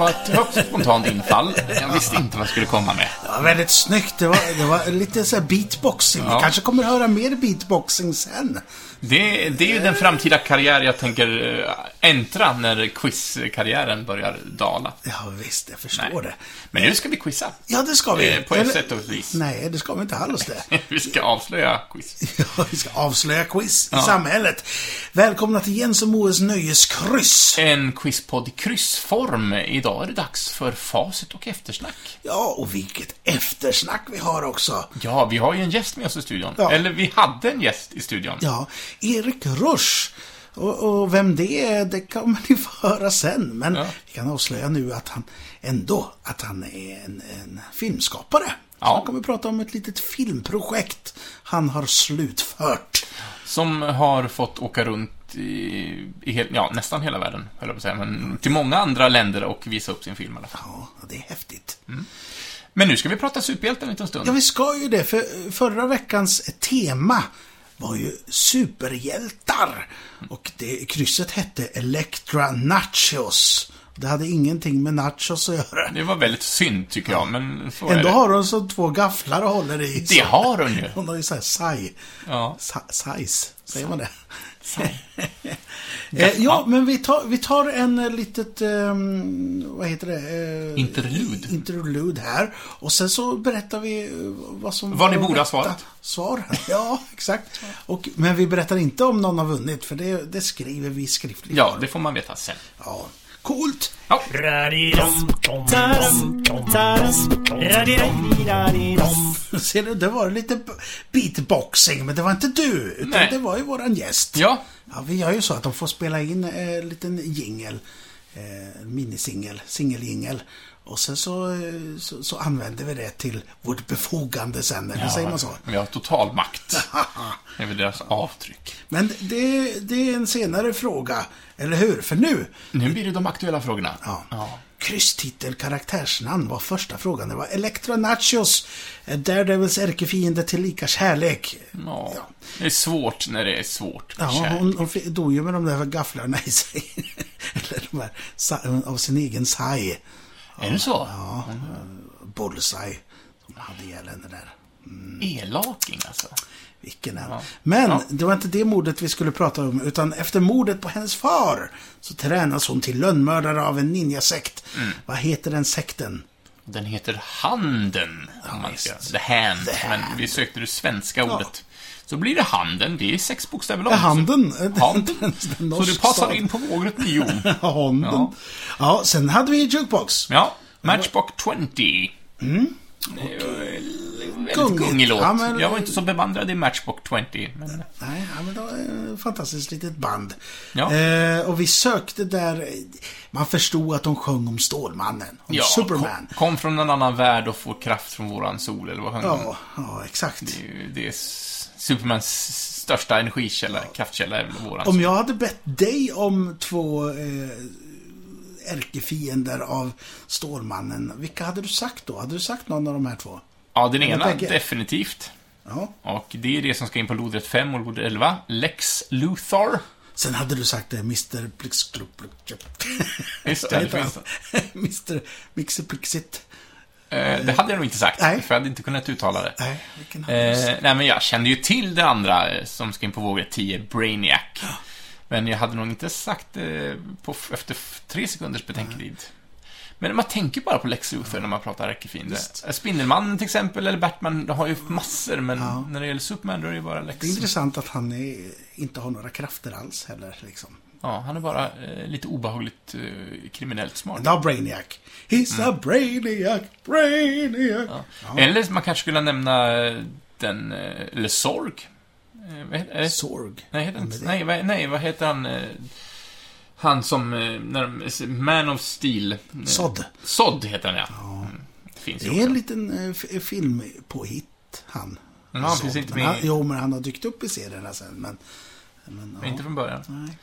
var ett högst spontant infall. Jag visste inte vad jag skulle komma med. Väldigt snyggt. Det var, det var lite så beatboxing. Ja. Vi kanske kommer höra mer beatboxing sen. Det, det är ju den framtida karriär jag tänker eh, äntra när quizkarriären börjar dala. Ja, visst. Jag förstår Nej. det. Men nu ska vi quizza. Ja, det ska vi. Eh, På ett Eller- sätt och vis. Nej, det ska vi inte alls det. Vi ska avslöja quiz. Ja, vi ska avslöja quiz i Ja. samhället. Välkomna till Jens och Moes nöjeskryss. En quizpodd i kryssform. Idag är det dags för facit och eftersnack. Ja, och vilket eftersnack vi har också. Ja, vi har ju en gäst med oss i studion. Ja. Eller vi hade en gäst i studion. Ja, Erik Rusch. Och, och vem det är, det kommer ni få höra sen. Men Ja. vi kan avslöja nu att han ändå, att han är en, en filmskapare. Så Ja. han kommer prata om ett litet filmprojekt han har slutfört. Som har fått åka runt i, i hel, ja, nästan hela världen, höll jag på att säga. Men till många andra länder och visa upp sin film i alla fall. Ja, det är häftigt. Men nu ska vi prata superhjältar en liten stund. Ja, vi ska ju det, för förra veckans tema var ju superhjältar. Och det, krysset hette Electra Nachos. Det hade ingenting med nachos att göra. Det var väldigt synd, tycker jag, men så är Ändå det. har hon så två gafflar och håller i. Det har hon ju. Hon har ju såhär saj. Ja. Sa- Size, säger man det? Eh, ja, men vi tar, vi tar en eh, litet, ehm, vad heter det? Eh, Interlude. Interlude här. Och sen så berättar vi eh, vad som Vad ni borde ha svarat. Svar. Ja, exakt. Och, men vi berättar inte om någon har vunnit, för det, det skriver vi skriftligt. Ja, det får man veta sen. ja. Coolt. Ja. Ser du, det var lite beatboxing, men det var inte du, utan Nej. det var ju våran gäst. Ja, Ja, vi gör ju så att de får spela in eh, en liten jingel, eh, minisingel, singeljingel. Och sen så, eh, så, så använder vi det till vårt befogande sen, eller säger man så? Vi har total makt. Det är väl deras avtryck. Men det, det är en senare fråga, eller hur? För nu, Nu blir det de aktuella frågorna. ja. Ja. Krysstitel, karaktärsnamn var första frågan. Det var Electra Nachos, eh, Daredevils ärkefiende till lika kärlek. Ja. Det är svårt när det är svårt. Ja, kärlek. hon, hon dog ju med de där gafflarna i sig. Eller de här, av sin egen saj. Är det så? Ja, Bullseye. Som hade ihjäl henne där. Elaking, alltså. Vilken en. Ja. Men Ja. det var inte det mordet vi skulle prata om, utan efter mordet på hennes far så tränas hon till lönnmördare av en ninjasekt. Mm. Vad heter den sekten? Den heter Handen, om man ska. The Hand. The Men Hand. vi sökte det svenska ordet. Så blir det Handen. Det är sex bokstäver långt. Ja, handen. Handen. Den- den Så det passar in på vågret nio. Handen. Ja. Ja. sen hade vi Jukebox. Ja, Matchbox 20. Mm. En Väldigt gungig låt. Ja, men- Jag var inte så bevandrad i Matchbox 20, men... Nej, ja, men det var ett fantastiskt litet band. Ja. Eh, och vi sökte där, man förstod att de sjöng om Stålmannen, om Ja, Superman. Kom, kom från en annan värld och får kraft från våran sol, eller vad sjöng de? Ja, ja, exakt. Det det är Supermans största energikälla, kraftkälla är väl våran Om jag hade bett dig om två eh, ärkefiender av Stålmannen, vilka hade du sagt då? Hade du sagt någon av de här två? Ja, den ena tänker- definitivt. Ja. Och det är det som ska in på lodrätt 5 och lodrätt 11. Lex Luthor. Sen hade du sagt det, Mr. Plixklupp. Just det, det? Mr. Mixerplixit. Eh, det hade jag nog inte sagt, Nej. för jag hade inte kunnat uttala det. Nej, vilken? Eh, nej, men jag kände ju till det andra eh, som ska in på vågrätt 10, Brainiac. Men jag hade nog inte sagt det på, efter tre sekunders betänketid. Men man tänker bara på Lex Luthor när man pratar. Eh, Spindelmannen till exempel, eller Batman, de har ju massor, men Ja. när det gäller Superman då är det bara Lex. Det är intressant att han är, inte har några krafter alls heller. Liksom. Ja, han är bara eh, lite obehagligt eh, kriminellt smart. Då Brainiac. He's a Brainiac, Brainiac. Mm. Ja. Eller man kanske skulle nämna eh, den, eh, eller Sorg. Eh, det? Sorg. Nej, heter inte, nej, vad, nej, vad heter han? eh, Han som, eh, när, de- Man of Steel. eh, Sod. Sod heter han, ja. Mm, det finns Det är en liten eh, f- filmpåhitt, han. Ja, han finns inte med han, Jo, men han har dykt upp i serierna sen. Men, men, ja. Inte från början. Nej.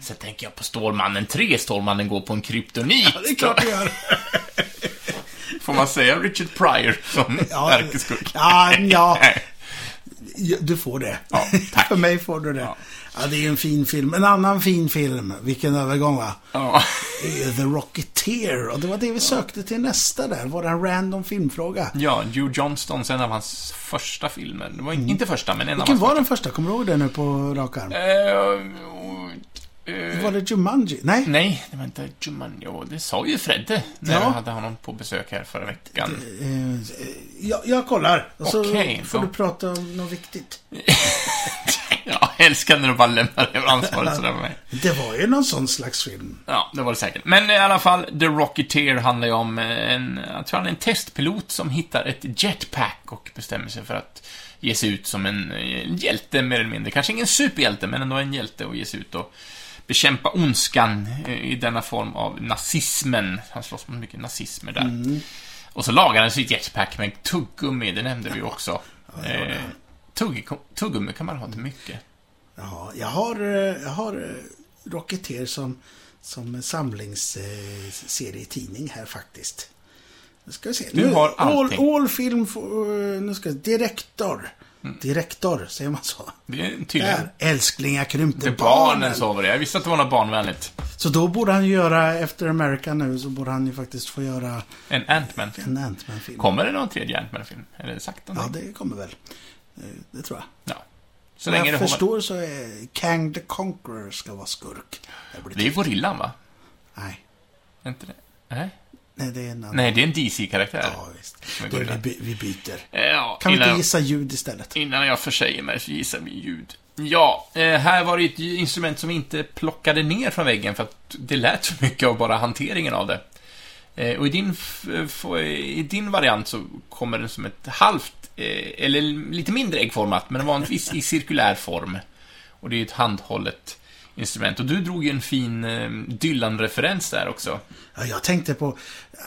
Sen tänker jag på Stålmannen 3. Stålmannen går på en kryptonit. Ja, det är klart det gör. Får man säga Richard Pryor som Ja, ärkeskurk? ja. Ja, Du får det. Ja, tack. För mig får du det. Ja. Ja. det är en fin film. En annan fin film. Vilken övergång va? Ja. The Rocketeer. Och det var det vi sökte till nästa där. Våran random filmfråga. Ja, Hugh Johnstons, en av hans första filmer. Det var inte första, men en Mm. Vilken av hans var den första? Kommer du ihåg det nu på rak arm? Eh, Var det Jumanji? Nej. Nej, det var inte Jumanji. Det sa ju Fredde när Ja. jag hade honom på besök här förra veckan. Eh, jag, jag kollar. Och så får ja. du prata om något viktigt. Ja, jag älskar när du bara lämnar över ansvaret sådär med mig. Det var ju någon sån slags film. Ja, det var det säkert. Men i alla fall, The Rocketeer handlar ju om en, jag tror han är en testpilot som hittar ett jetpack och bestämmer sig för att ge sig ut som en eh, hjälte mer eller mindre. Kanske ingen superhjälte, men ändå en hjälte och ge sig ut och bekämpa ondskan eh, i denna form av nazismen. Han slåss mot mycket nazismer där. Och så lagar han sitt jetpack med tuggummi, det nämnde vi också. Eh, tugg, tuggummi kan man ha till mycket. Ja, jag har, eh, jag har eh, Rocketeer som, som samlingsserietidning här faktiskt. Nu ska vi se. Du nu, har all, allting. Mm. all film, eh, nu ska Direktor. Direktor, säger man så? Det är tydligen... Där, älsklingar krympte Det är barnen sa det. Jag visste att det var något barnvänligt. Så då borde han ju göra, efter America nu, så borde han ju faktiskt få göra En Ant-Man-film. en Ant-Man-film. Kommer det någon tredje Ant-Man-film? Är det sagt Ja, någonting? det kommer väl. Det tror jag. Ja. Så Vad länge jag förstår så är Kang the Conqueror ska vara skurk. Det Det är ju. Gorillan, va? Nej, Är inte det? Nej. nej, det är en annan. Nej, det är en DC-karaktär. Ja, visst. Du, vi, vi byter. Ja, Kan vi inte gissa ljud istället? innan jag försäger mig så gissar vi ljud. Ja, eh, här var det ett instrument som vi inte plockade ner från väggen för att det lät så mycket av bara hanteringen av det. Eh, och i din, f- i din variant så kommer den som ett halvt, eh, eller lite mindre äggformat, men vanligtvis i cirkulär form. Och det är ett handhållet instrument. Och du drog ju en fin eh, Dylan-referens där också. Ja, jag tänkte på... eh,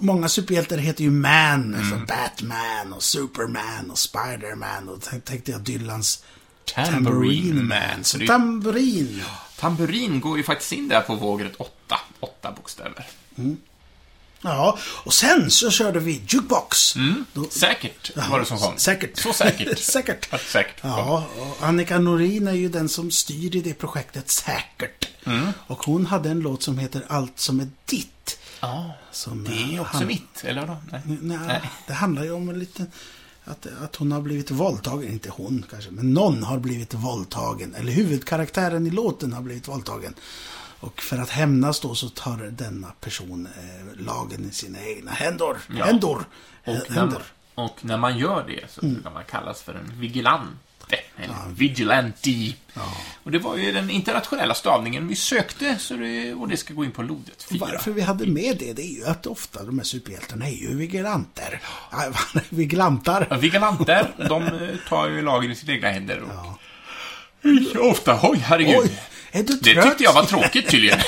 Många superhjältar heter ju Man, Mm. så Batman och Superman och Spiderman. Och tänk- tänkte jag Dylans Tambourine Tambourine Man. Man. Så det tamburin. Tamburin går ju faktiskt in där på vågret 8. 8 bokstäver. Ja, och sen så körde vi Jukebox. Då, Säkert var det som kom. Säkert. Så säkert. säkert. Att säkert kom. Ja, och Annika Norin är ju den som styr i det projektet säkert. Mm. Och hon hade en låt som heter Allt som är ditt. Ja, Som, det är också han- mitt, eller vadå? Nej. Nej, Nej. det handlar ju om en liten... Att, att hon har blivit våldtagen. Inte hon kanske, men någon har blivit våldtagen. Eller huvudkaraktären i låten har blivit våldtagen. Och för att hämnas då så tar denna person eh, lagen i sina egna händer. Ja. Händer. Och, när, händer. och när man gör det så Mm. brukar man kallas för en vigilante. Eller vigilante. Och det var ju den internationella stavningen vi sökte, så det, och det ska gå in på lodet 4. Varför vi hade med det, det är ju att ofta de här superhjältarna är ju vigilanter. Ja, vigilantar. Ja, Vigilanter, de eh, tar ju lagen i sina egna händer. Och... Ofta, oj, herregud. Oj, är du Det trött? tyckte jag var tråkigt tydligen.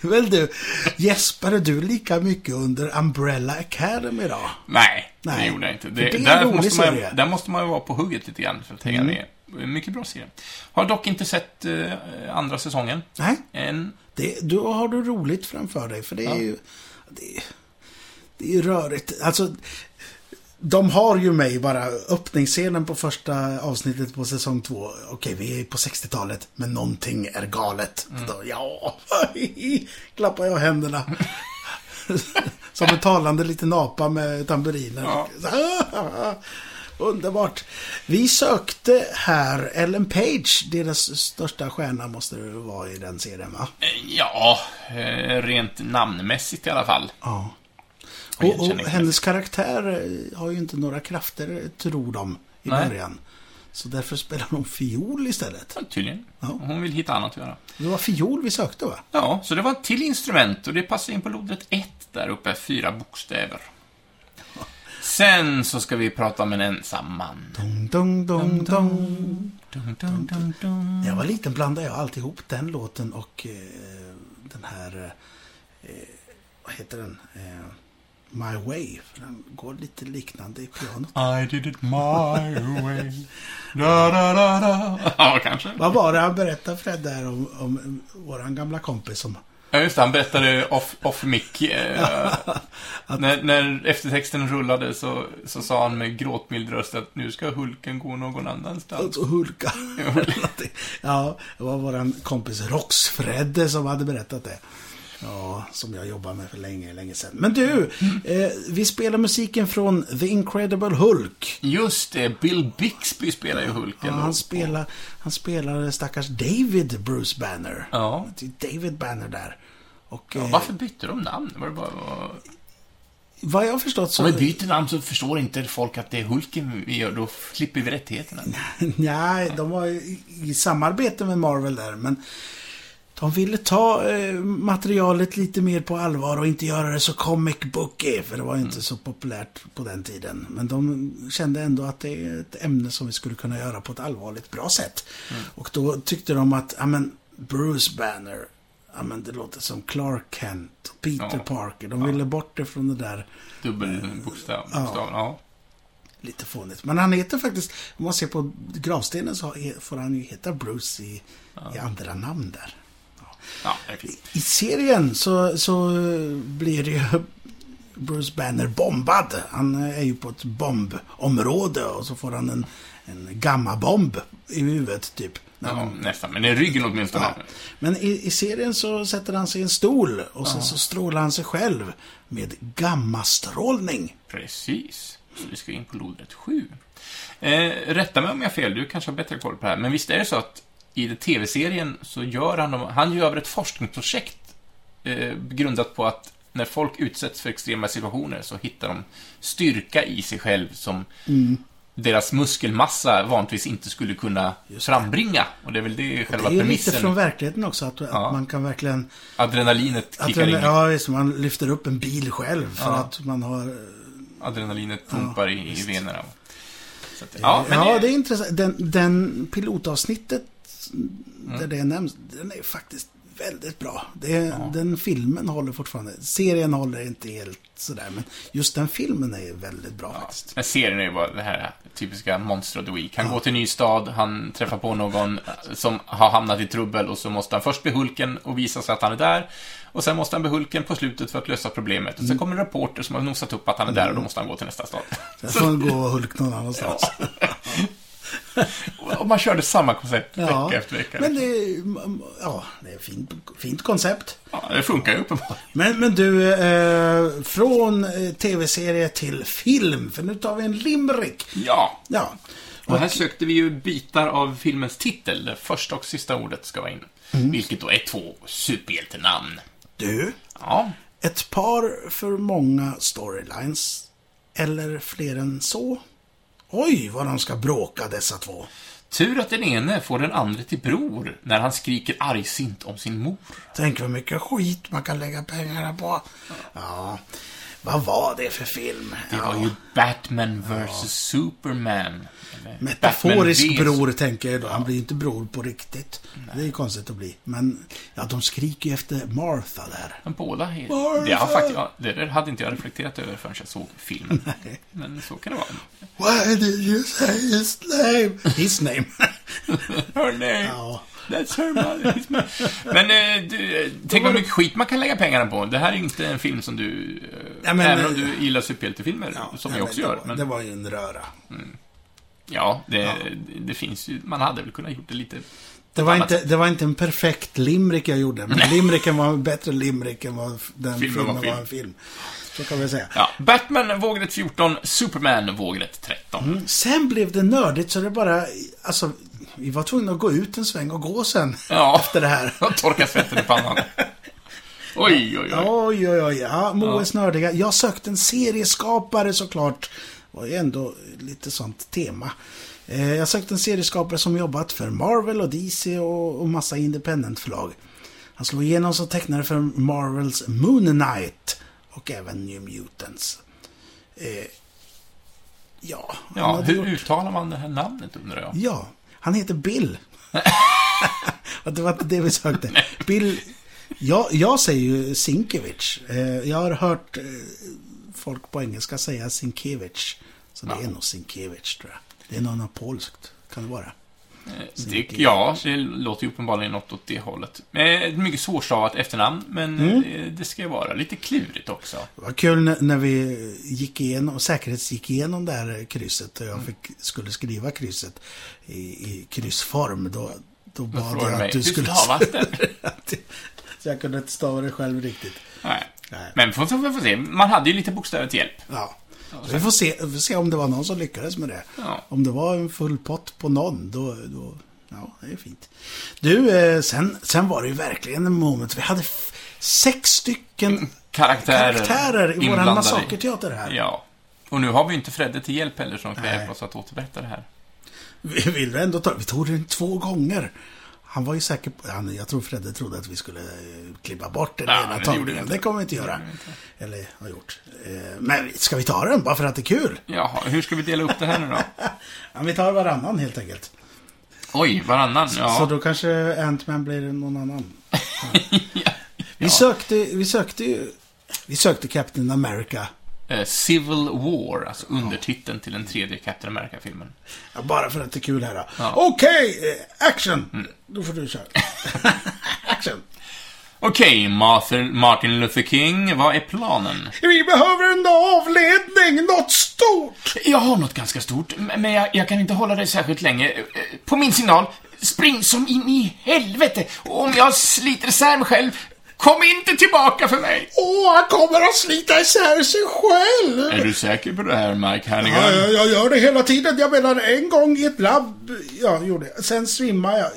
Väl du, gäspade du lika mycket under Umbrella Academy då? Nej, det Nej, gjorde jag inte. Det, det är en där, måste man, serie. där måste man ju vara på hugget lite grann för att hänga med. Mycket bra serie. Har dock inte sett eh, andra säsongen. Nej, Än. det, då har du roligt framför dig. För det är ju... Det, det är ju rörigt. Alltså, de har ju mig bara, öppningsscenen på första avsnittet på säsong två. Okej, vi är på 60-talet, men någonting är galet. Då, ja, klappar jag händerna. Som en talande liten apa med tamburiner. Ja. Underbart. Vi sökte här Ellen Page, deras största stjärna måste det vara i den serien va? Eh, Ja, eh, rent namnmässigt i alla fall. Ja. Och Och, hennes karaktär eh, har ju inte några krafter, tror de, i Nej. början. Så därför spelar hon fiol istället. Ja, tydligen. Ja. Hon vill hitta annat att göra. Det var fiol vi sökte va? Ja, så det var ett till instrument och det passar in på lodret 1 där uppe, fyra bokstäver. Sen så ska vi prata om en ensam man. Dong, dong, dong, dong. Dun, dun, dun, dun. När jag var liten blandade jag alltid ihop den låten och eh, den här... Eh, vad heter den? Eh, My Way. För den går lite liknande i pianot. I did it my way. Da, da, da, da. Ja, kanske. Vad var det han berättade Fred där om, om våran gamla kompis som Ja, just det. Han berättade off, off mic. Eh, när, när eftertexten rullade så, så sa han med gråtmild röst att nu ska Hulken gå någon annanstans. Hulka. ja, det var våran kompis Rox-Fredde som hade berättat det. Ja, som jag jobbar med för länge, länge sedan. Men du, eh, vi spelar musiken från The Incredible Hulk. Just det, Bill Bixby spelar ju Hulken. Ja, han, spelar, han spelar stackars David Bruce Banner. Ja. Det är David Banner där. Och Ja, eh, varför bytte de namn? Var det bara... vad jag har förstått så... Om vi byter namn så förstår inte folk att det är Hulken vi gör, då slipper vi rättigheterna. Nej, de var i, i samarbete med Marvel där, men de ville ta eh, materialet lite mer på allvar och inte göra det så comic booky, för det var inte så populärt på den tiden. Men de kände ändå att det är ett ämne som vi skulle kunna göra på ett allvarligt bra sätt. Och då tyckte de att, ja men, Bruce Banner, ja men det låter som Clark Kent, Peter Ja. Parker. De ville bort det från det där Dubbelbokstav. bokstav, ja. lite fånigt. Men han heter faktiskt, om man ser på gravstenen så får han ju heta Bruce i, i andra namn där. Ja. I serien så, så blir det ju Bruce Banner bombad. Han är ju på ett bombområde och så får han en, en gammabomb i huvudet typ. Ja, nästan, men i ryggen åtminstone. Ja. Men i, i serien så sätter han sig i en stol och sen så strålar han sig själv med gammastrålning. Precis. Så vi ska in på lodrätt 7. Eh, rätta mig om jag har fel, du kanske har bättre koll på det här. Men visst är det så att i det tv-serien så gör han, han gör ett forskningsprojekt eh, grundat på att när folk utsätts för extrema situationer så hittar de styrka i sig själv som deras muskelmassa vanligtvis inte skulle kunna frambringa. Och det är väl det själva Det är ju lite premissen. från verkligheten också, att, Ja. att man kan verkligen... Adrenalinet kickar den, in. ja, visst, man lyfter upp en bil själv för Ja. att man har... Adrenalinet pumpar i, i venerna. Att, ja, Ja, men det är intressant. Den, den pilotavsnittet Mm. där det nämns, den är faktiskt väldigt bra. Det, Den filmen håller fortfarande. Serien håller inte helt sådär, men just den filmen är väldigt bra Ja, faktiskt. men serien är ju bara det här typiska Monster of the Week. Han går till en ny stad, han träffar på någon som har hamnat i trubbel och så måste han först bli Hulken och visa sig att han är där. Och sen måste han bli Hulken på slutet för att lösa problemet. Och Mm. sen kommer en reporter som har nosat upp att han är där och då måste han gå till nästa stad. Sen får han gå och Hulk någon annanstans. Och man körde samma koncept Ja, vecka efter vecka. men det är, ja, det är ett fint, fint koncept. Ja, det funkar ju uppenbarligen. Men, men du, eh, från eh, tv-serie till film, för nu tar vi en limerick. Ja, Ja, och här sökte vi ju bitar av filmens titel. Det första och sista ordet ska vara in. Mm. Vilket då är två superhjältenamn. du, Ja, ett par för många storylines. Eller fler än så. Oj, vad de ska bråka dessa två. Tur att den ene får den andra till bror när han skriker argsint om sin mor. Tänk vad mycket skit man kan lägga pengarna på. Ja, vad var det för film? Det Ja, var ju Batman vs Superman. Eller Metaforisk Batman bror, tänker jag då. Han blir ju inte bror på riktigt. Det är ju konstigt att bli. Men, ja, de skriker ju efter Martha där. Men båda är... Martha! Det, har faktiskt, ja, det där hade inte jag reflekterat över förrän jag såg filmen. Men så kan det vara. Why did you say his name? His name. Her name. ja. That's her mother. Men eh, du, eh, tänk vad mycket skit man kan lägga pengarna på. Det här är inte en film som du... Ja, men, även om du gillar superhjältefilmer, som nej, jag också gör. var- Men, Det var ju en röra. ja, det, det finns ju... Man hade väl kunnat gjort det lite... Det var, inte, det var inte en perfekt limerick jag gjorde, men limericken var en bättre limerick än vad den Filmen filmen var var, film. en film. Så kan vi säga. Ja, Batman vågrätt 14, Superman vågrätt 13. Mm. Sen blev det nördigt så det bara, alltså, vi var tvungna att gå ut en sväng och gå sen. Ja. Efter det här. Och torka svetten i pannan. Oj, oj, oj. Oj, oj, oj. Ja, Moes nördiga. Jag sökte en serieskapare såklart. Det var ju ändå lite sånt tema. Eh, Jag sökte en serieskapare som jobbat för Marvel och DC och, och massa independent-förlag. Han slog igenom som tecknare för Marvels Moon Knight och även New Mutants. Eh, ja, Ja, hur gjort- uttalar man det här namnet undrar jag? Ja, han heter Bill. Det var inte det vi sökte. Bill... Jag, jag säger ju Sinkevich. Eh, Jag har hört eh, folk på engelska säga Sinkevich. Så det Ja. är nog Sinkevich, tror jag. Det är något polskt, kan det vara. Det, ja, det låter ju uppenbarligen något åt det hållet. Eh, Ett mycket svårstavat efternamn, men Mm. eh, det ska ju vara lite klurigt också. Det var kul när, vi gick igenom, säkerhetsgick igenom det här krysset och jag Mm. fick, skulle skriva krysset i, i kryssform. Då, då bad jag du mig, att du "Hur skulle... stavas det?" Så jag kunde inte stava det själv riktigt. Nej. Nej. Men får, får, får se. Man hade ju lite bokstäver till hjälp. Ja. Vi får se, vi får se om det var någon som lyckades med det. Ja. Om det var en full pott på någon, då... då ja, det är fint. Du, eh, sen, sen var det ju verkligen en moment. Vi hade sex stycken Karaktärer, karaktärer i vår massakerteater här. Ja. Och nu har vi ju inte Fredde till hjälp heller som kan hjälpa oss att återberätta det här. Vi vill vi ändå ta, vi tog den två gånger. Han var ju säker på, han, jag tror Fredde trodde att vi skulle eh, klippa bort den Ja, ena det tagningen. inte. Det kommer vi inte Det göra. inte. Eller har gjort. Eh, Men ska vi ta den bara för att det är kul? Jaha, hur ska vi dela upp det här nu då? Ja, vi tar varannan helt enkelt. Oj, varannan. Så Ja. då kanske Ant-Man blir någon annan. ja. Vi sökte, vi sökte ju, vi sökte Captain America. Eh, Civil War, alltså undertiteln till den tredje Captain America-filmen. Ja, bara för att det är kul här. Ja. Okej, eh, action! Mm. Då får du köra. action! Okej, Martin, Martin Luther King, vad är planen? Vi behöver en avledning, något stort! Jag har något ganska stort, men jag, jag kan inte hålla det särskilt länge. Eh, På min signal, spring som in i helvete! Och om jag sliter isär mig själv, kom inte tillbaka för mig! Åh, han kommer att slita isär sig själv! Är du säker på det här, Mike Hannigan? Ja, jag, jag gör det hela tiden. Jag menar, en gång i ett labb, ja, gjorde jag. Sen svimmar jag.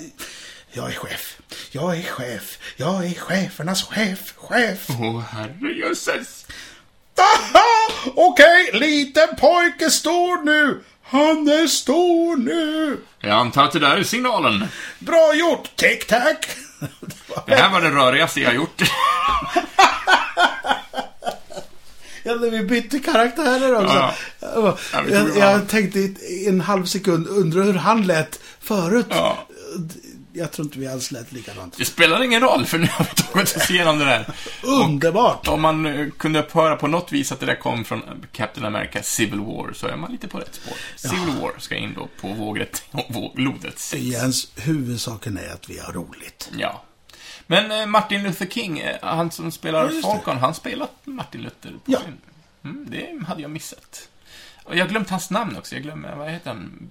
Jag är chef. Jag är chef. Jag är chefernas chef. Chef. Åh, herrejösses. Okej, liten pojke stor nu. Han är stor nu. Jag antar att det där är signalen. Bra gjort, tic-tac. Det här var det rörigaste jag gjort. Ja, när vi bytte karaktärer också. Ja, Jag, Ja, jag, jag tänkte i en halv sekund, undrar hur han lät förut. Ja. Jag tror inte vi alls lät likadant. Det spelar ingen roll, för nu har vi tagit oss igenom det där. Underbart! Om man eh, kunde höra på något vis att det där kom från Captain America Civil War, så är man lite på rätt spår. Civil War ska in då på vågrätt och våglodet. sex. Jens, huvudsaken är att vi har roligt. Ja. Men eh, Martin Luther King, eh, han som spelar Ja. Falcon, han spelat Martin Luther på Ja. sin... Mm, det hade jag missat. Och jag har glömt hans namn också. Jag glömmer, vad heter han?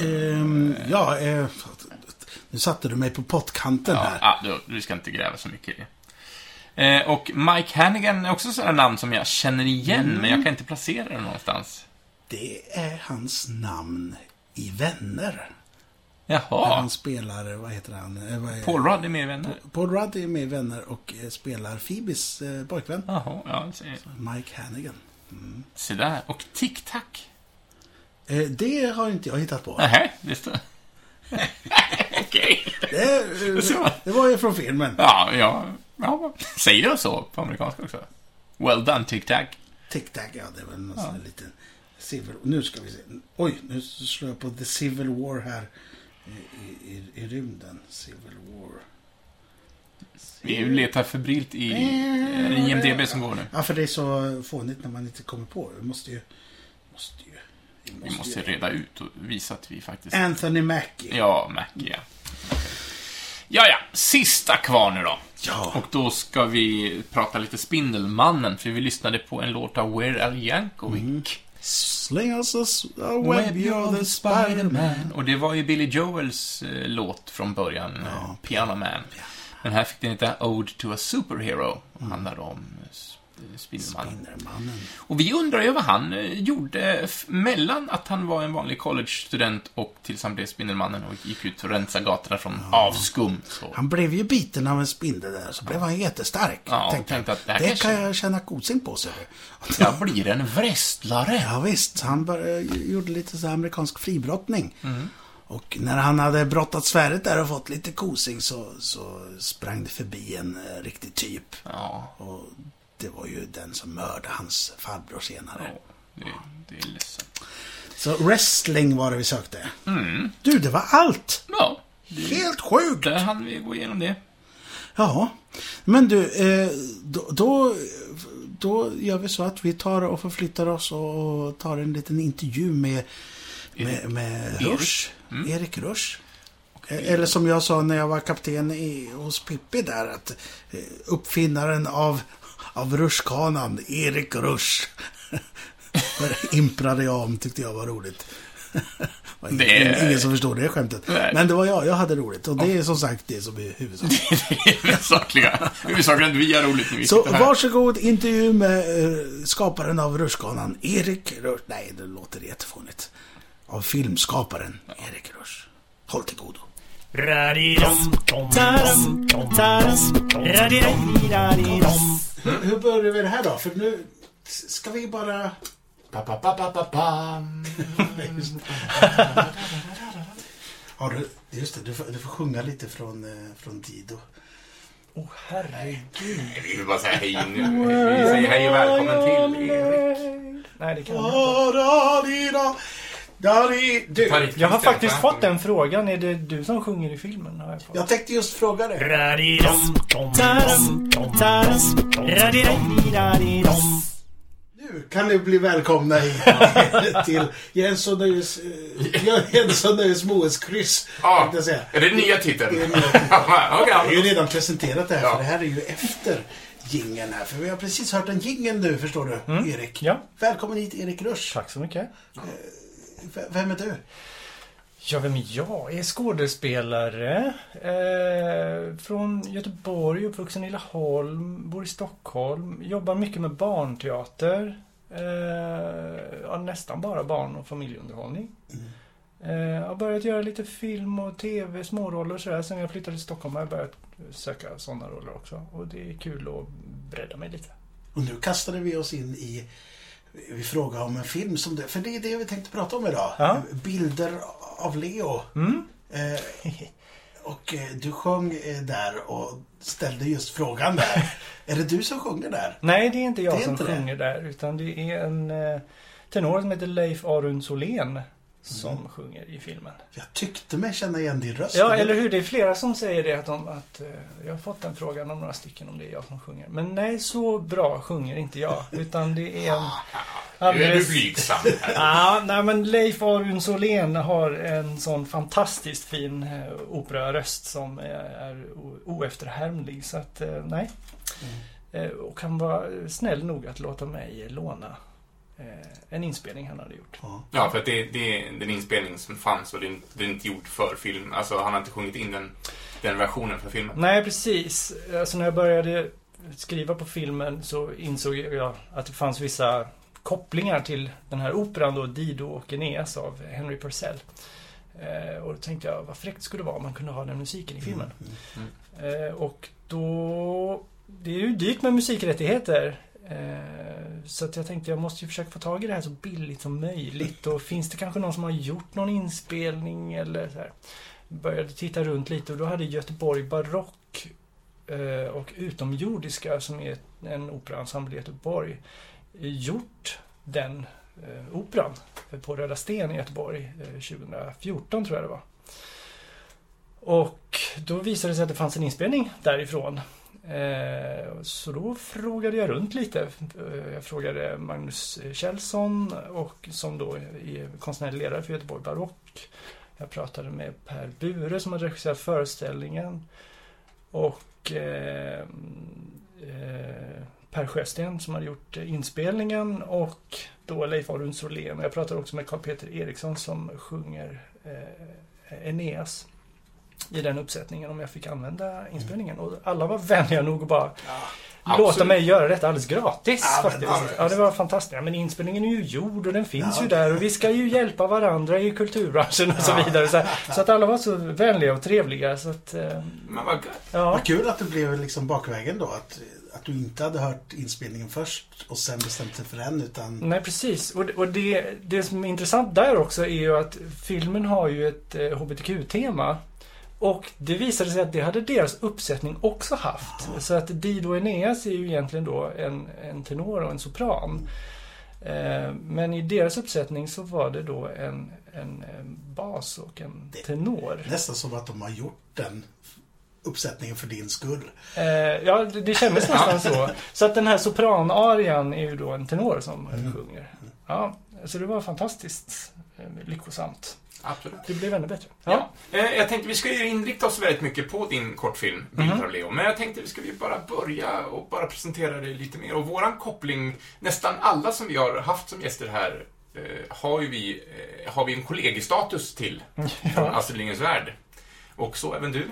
Ehm, ja, eh, nu satte du mig på pottkanten Ja, här. ah, du, du ska inte gräva så mycket i det. Eh, och Mike Hannigan är också sådana namn som jag känner igen, men jag kan inte placera det någonstans. Det är hans namn i Vänner. Där Jaha. han spelar, vad heter han? Eh, vad är- Paul Rudd är med i Vänner. Paul Rudd är med i Vänner och eh, spelar Phoebes eh, pojkvän. Jaha, ja, Mike Hannigan. se där. Och Tic Tac. Eh, det har inte jag hittat på. Nej, det står... Okej. Det, det var ju från filmen. Ja, ja, ja. Säger jag så på amerikanska också? Well done, Tic Tac. Tic-tac, ja det är väl någon sån här liten Civil... Nu ska vi se. Oj, nu slår jag på The Civil War här. I, i, i rymden. Civil War. Vi letar febrilt i eh, IMDB som går nu. Ja, för det är så fånigt när man inte kommer på. Vi måste ju... Måste ju Vi måste reda ut och visa att vi faktiskt... Anthony Mackie. Ja, Mackie, ja. Ja, ja. Sista kvar nu då. Ja. Och då ska vi prata lite Spindelmannen, för vi lyssnade på en låt av Weird Al Yankovic. Sling us a, web, you're the Spider-Man. Och det var ju Billy Joels eh, låt från början, ja, Piano Man. Men här fick den heta Ode to a Superhero, och handlar om eh, Spindelmannen. Spindelmannen. Och vi undrar ju vad han eh, gjorde mellan att han var en vanlig college-student och tills han blev Spindelmannen och gick ut och rensade gatorna från avskum. Så. Han blev ju biten av en spindel där, så blev han jättestark. Ja, tänkte tänkte att det det kanske- kan jag känna kosing på, sig. Jag blir en wrestlare. Ja, visst, han bör, gjorde lite så här amerikansk fribrottning. Mm. Och när han hade brottat svärdet där och fått lite kosing så, så sprang det förbi en eh, riktig typ. Ja, Och det var ju den som mördade hans farbror senare. ja, det, det är ledsamt. Så wrestling var det vi sökte. Mm. Du, det var allt! Ja, det, Helt sjukt! där hann vi gå igenom det. Ja, men du, eh, då, då, då gör vi så att vi tar och förflyttar oss och tar en liten intervju med Med, med Erik. Rush. Erik Rush. Eller som jag sa när jag var kapten i, hos Pippi där, att eh, uppfinnaren av, av rutschkanan, Erik Rush. imprade jag om, tyckte jag var roligt. Det var ingen, som förstod det skämtet. Nej. Men det var jag, jag hade roligt. Och det är som sagt det som är huvudsaken. Det är huvudsakliga. Huvudsaken att vi har roligt när vi Så här. varsågod, intervju med eh, skaparen av rutschkanan, Erik Rush. Nej, det låter jättefånigt. Av filmskaparen, Erik Rush. Håll till godo. Hur börjar vi det här då? För nu ska vi bara... Har du, just det, du får, du får sjunga lite från, eh, från Dido. Åh herregud. Vi vill bara säga hej nu. Vi säger hej och välkommen till Erik. Nej, det kan jag inte. Da-da-di-da. Da-di. Du, Jag har faktiskt fått den frågan. Är det du som sjunger i filmen? Har jag fått. jag tänkte just fråga dig. Nu kan ni bli välkomna hit till Jens och Nöjes, eh, Jens och Nöjes Moes-kryss. Ja, är det nya titeln? Det är nya Jag har ju ja. redan presenterat det här, Ja. för det här är ju efter jingeln här. För vi har precis hört en jingel nu, förstår du, Erik. Ja. Välkommen hit, Erik Rush. Tack så mycket. V- Vem är du? Ja, vem är jag? Jag är skådespelare. Eh, från Göteborg, uppvuxen i Laholm, bor i Stockholm. Jobbar mycket med barnteater. Eh, ja, nästan bara barn och familjeunderhållning. Eh, jag har börjat göra lite film och tv, småroller och sådär. Sen jag flyttade till Stockholm har jag börjat söka sådana roller också. Och det är kul att bredda mig lite. Och nu kastade vi oss in i vi frågar om en film som det, för det är det vi tänkte prata om idag. Ja. Bilder av Leo. Mm. Eh, och eh, du sjöng eh, där och ställde just frågan där. är det du som sjunger där? Nej, det är inte jag Det är som inte det. sjunger där. Utan det är en eh, tenor som heter Leif Arun Solén som sjunger i filmen. Jag tyckte mig känna igen din röst. Ja, eller hur? Det är flera som säger det. Att, de, att eh, Jag har fått den frågan om några stycken om det är jag som sjunger. Men nej, så bra sjunger inte jag. Utan det är en... Nu är du alldeles- blygsam. Ja, nej men Leif Arun Solén har en sån fantastiskt fin eh, operaröst som är, oefterhärmlig. Så att, eh, nej. Eh, och han var snäll nog att låta mig låna en inspelning han hade gjort. Ja. För att det, det är den inspelning som fanns och det är, inte- det är inte gjort för film. Alltså, han har inte sjungit in den, den versionen för filmen. Nej, precis. Alltså när jag började skriva på filmen så insåg jag att det fanns vissa kopplingar till den här operan då, Dido och Aeneas av Henry Purcell. Eh, och då tänkte jag, vad fräckt skulle det vara om man kunde ha den musiken i filmen. Eh, och då... Det är ju dyrt med musikrättigheter. Eh, så att jag tänkte jag måste ju försöka få tag i det här så billigt som möjligt. Och finns det kanske någon som har gjort någon inspelning eller så här. Började titta runt lite och då hade Göteborg Barock eh, och Utomjordiska som är en operaensemble i Göteborg gjort den eh, operan på Röda Sten i Göteborg 2014 tror jag det var. Och då visade det sig att det fanns en inspelning därifrån. Eh, så då frågade jag runt lite. Eh, jag frågade Magnus Kjellson och, som då är konstnärlig ledare för Göteborg Barock. Jag pratade med Per Bure som har regisserat föreställningen. Och eh, eh, Per Sjösten som har gjort inspelningen och då Leif Arun Solén. Jag pratade också med Karl-Peter Eriksson som sjunger eh, Eneas i den uppsättningen om jag fick använda inspelningen. Och alla var vänliga nog att bara låta absolut. mig göra detta alldeles gratis Ja, faktiskt. ja, Ja, det var fantastiskt. Ja, men inspelningen är ju gjord och den finns Ja. ju där och vi ska ju hjälpa varandra i kulturbranschen och så vidare. Så, så att alla var så vänliga och trevliga så att... Eh, Men vad ja. Vad kul att det blev liksom bakvägen då. Att, att du inte hade hört inspelningen först och sen bestämt dig för den. Utan Nej, precis. Och, och det, det som är intressant där också är ju att filmen har ju ett eh, HBTQ-tema. Och det visade sig att det hade deras uppsättning också haft. Så att Dido Eneas är ju egentligen då en, en tenor och en sopran. Eh, men i deras uppsättning så var det då en, en, en bas och en tenor. nästan som att de har gjort den uppsättningen för din skull. Eh, ja, det, det kändes nästan så. Så att den här sopranarian är ju då en tenor som sjunger. Ja, så det var fantastiskt. Eh, lyckosamt. Absolut. Det blev ännu bättre. Ja. Eh, Jag tänkte vi ska ju inrikta oss väldigt mycket på din kortfilm, Bilder Mhm. av Leo. Men jag tänkte vi ska vi bara börja och bara presentera dig lite mer. Och våran koppling, nästan alla som vi har haft som gäster här, eh, har ju vi, eh, har vi en kollegiestatus till från Astrid Lindgrens Värld. Och så även du,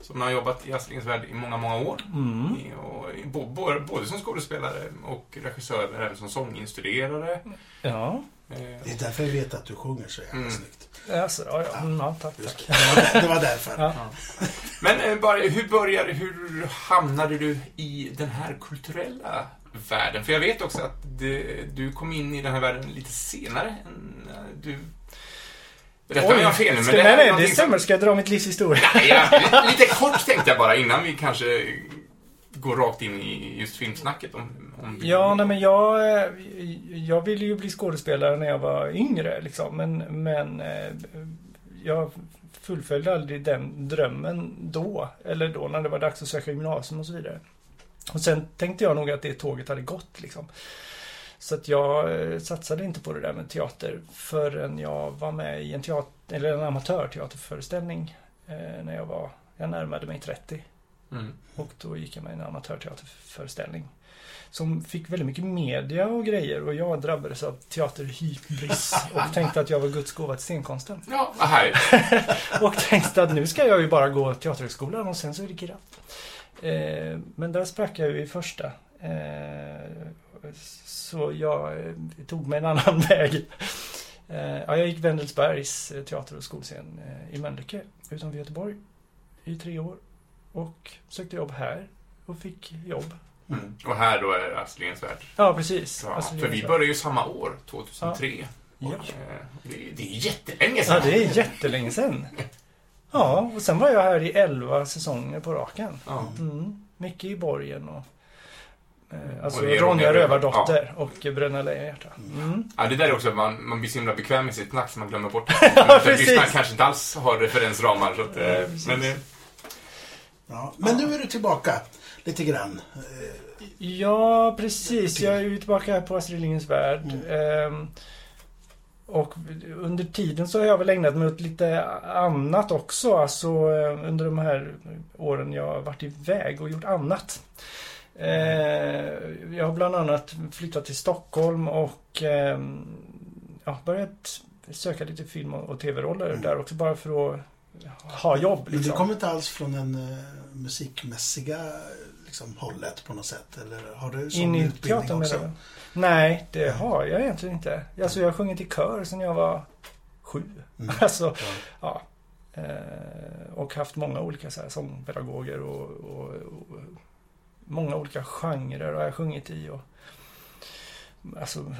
som har jobbat i Astrid Lindgrens Värld i många, många år. Mm. I- Och, i- bo- bo- både som skådespelare och regissör, men även som sånginstruerare. Ja. Eh, Det är därför jag vet att du sjunger så jävla Mm. snyggt. Alltså, ja, ja. Mm, ja, tack, tack. Det var, därför. Ja. Men eh, bara, hur började, hur hamnade du i den här kulturella världen? För jag vet också att det, du kom in i den här världen lite senare än eh, du... Rätta mig om jag har fel nu, men ska, det nej, det som- stämmer. Ska jag dra mitt livs historia? Nej, ja, lite kort tänkte jag bara innan vi kanske går rakt in i just filmsnacket om... Ja, nej men jag, eh, jag ville ju bli skådespelare när jag var yngre liksom. Men, men eh, jag fullföljde aldrig den drömmen då. Eller då när det var dags att söka gymnasium och så vidare. Och sen tänkte jag nog att det tåget hade gått liksom. Så att jag eh, satsade inte på det där med teater förrän jag var med i en, teater, eller en amatörteaterföreställning eh, när jag var, jag närmade mig 30. Mm. Och då gick jag med i en amatörteaterföreställning. Som fick väldigt mycket media och grejer och jag drabbades av teaterhybris och tänkte att jag var Guds gåva till scenkonsten. Ja, vad härligt. Och tänkte att nu ska jag ju bara gå Teaterhögskolan och sen så är det gratt. Eh, men där sprack jag ju i första. Eh, så jag eh, tog mig en annan väg. Eh, ja, jag gick Wendelsbergs eh, teater och skolscen eh, i Mölnlycke utanför Göteborg i tre år. Och sökte jobb här och fick jobb. Mm. Och här då är Astrid Lindgrens Värld. Ja, precis. Ja, för är vi började ju samma år, 2003. Ja. Och, eh, det, det är jättelänge sedan. Ja, det är jättelänge sedan. Ja, och sen var jag här i elva säsonger på raken. Ja. Mm. Micke i borgen och... Eh, alltså Och det är Ronja Rövardotter och Bröderna Lejonhjärta. Mm. Ja, det där är också, man, man blir så himla bekväm med sitt snack så man glömmer bort det. Ja. Lyssnarna kanske inte alls har referensramar. Så att, eh, precis. men, eh, Ja. Men nu är du tillbaka lite grann. Ja, precis. Jag är ju tillbaka här på Astrid Lindgrens Värld. Ehm, och under tiden så har jag väl ägnat mig åt lite annat också. Alltså eh, under de här åren jag har varit iväg och gjort annat. Eh, jag har bland annat flyttat till Stockholm och ehm, ja, börjat söka lite film och tv-roller där också bara för att ha jobb. Men du Liksom. kommer inte alls från den eh, musikmässiga liksom, hållet på något sätt? Eller har du sån In utbildning också? du? Nej, det har jag egentligen inte. Alltså jag har sjungit i kör sedan jag var sju. Mm. Alltså, Ja. ja. Eh, och haft många olika så här, sångpedagoger och, och, och många olika genrer har jag sjungit i. Och, alltså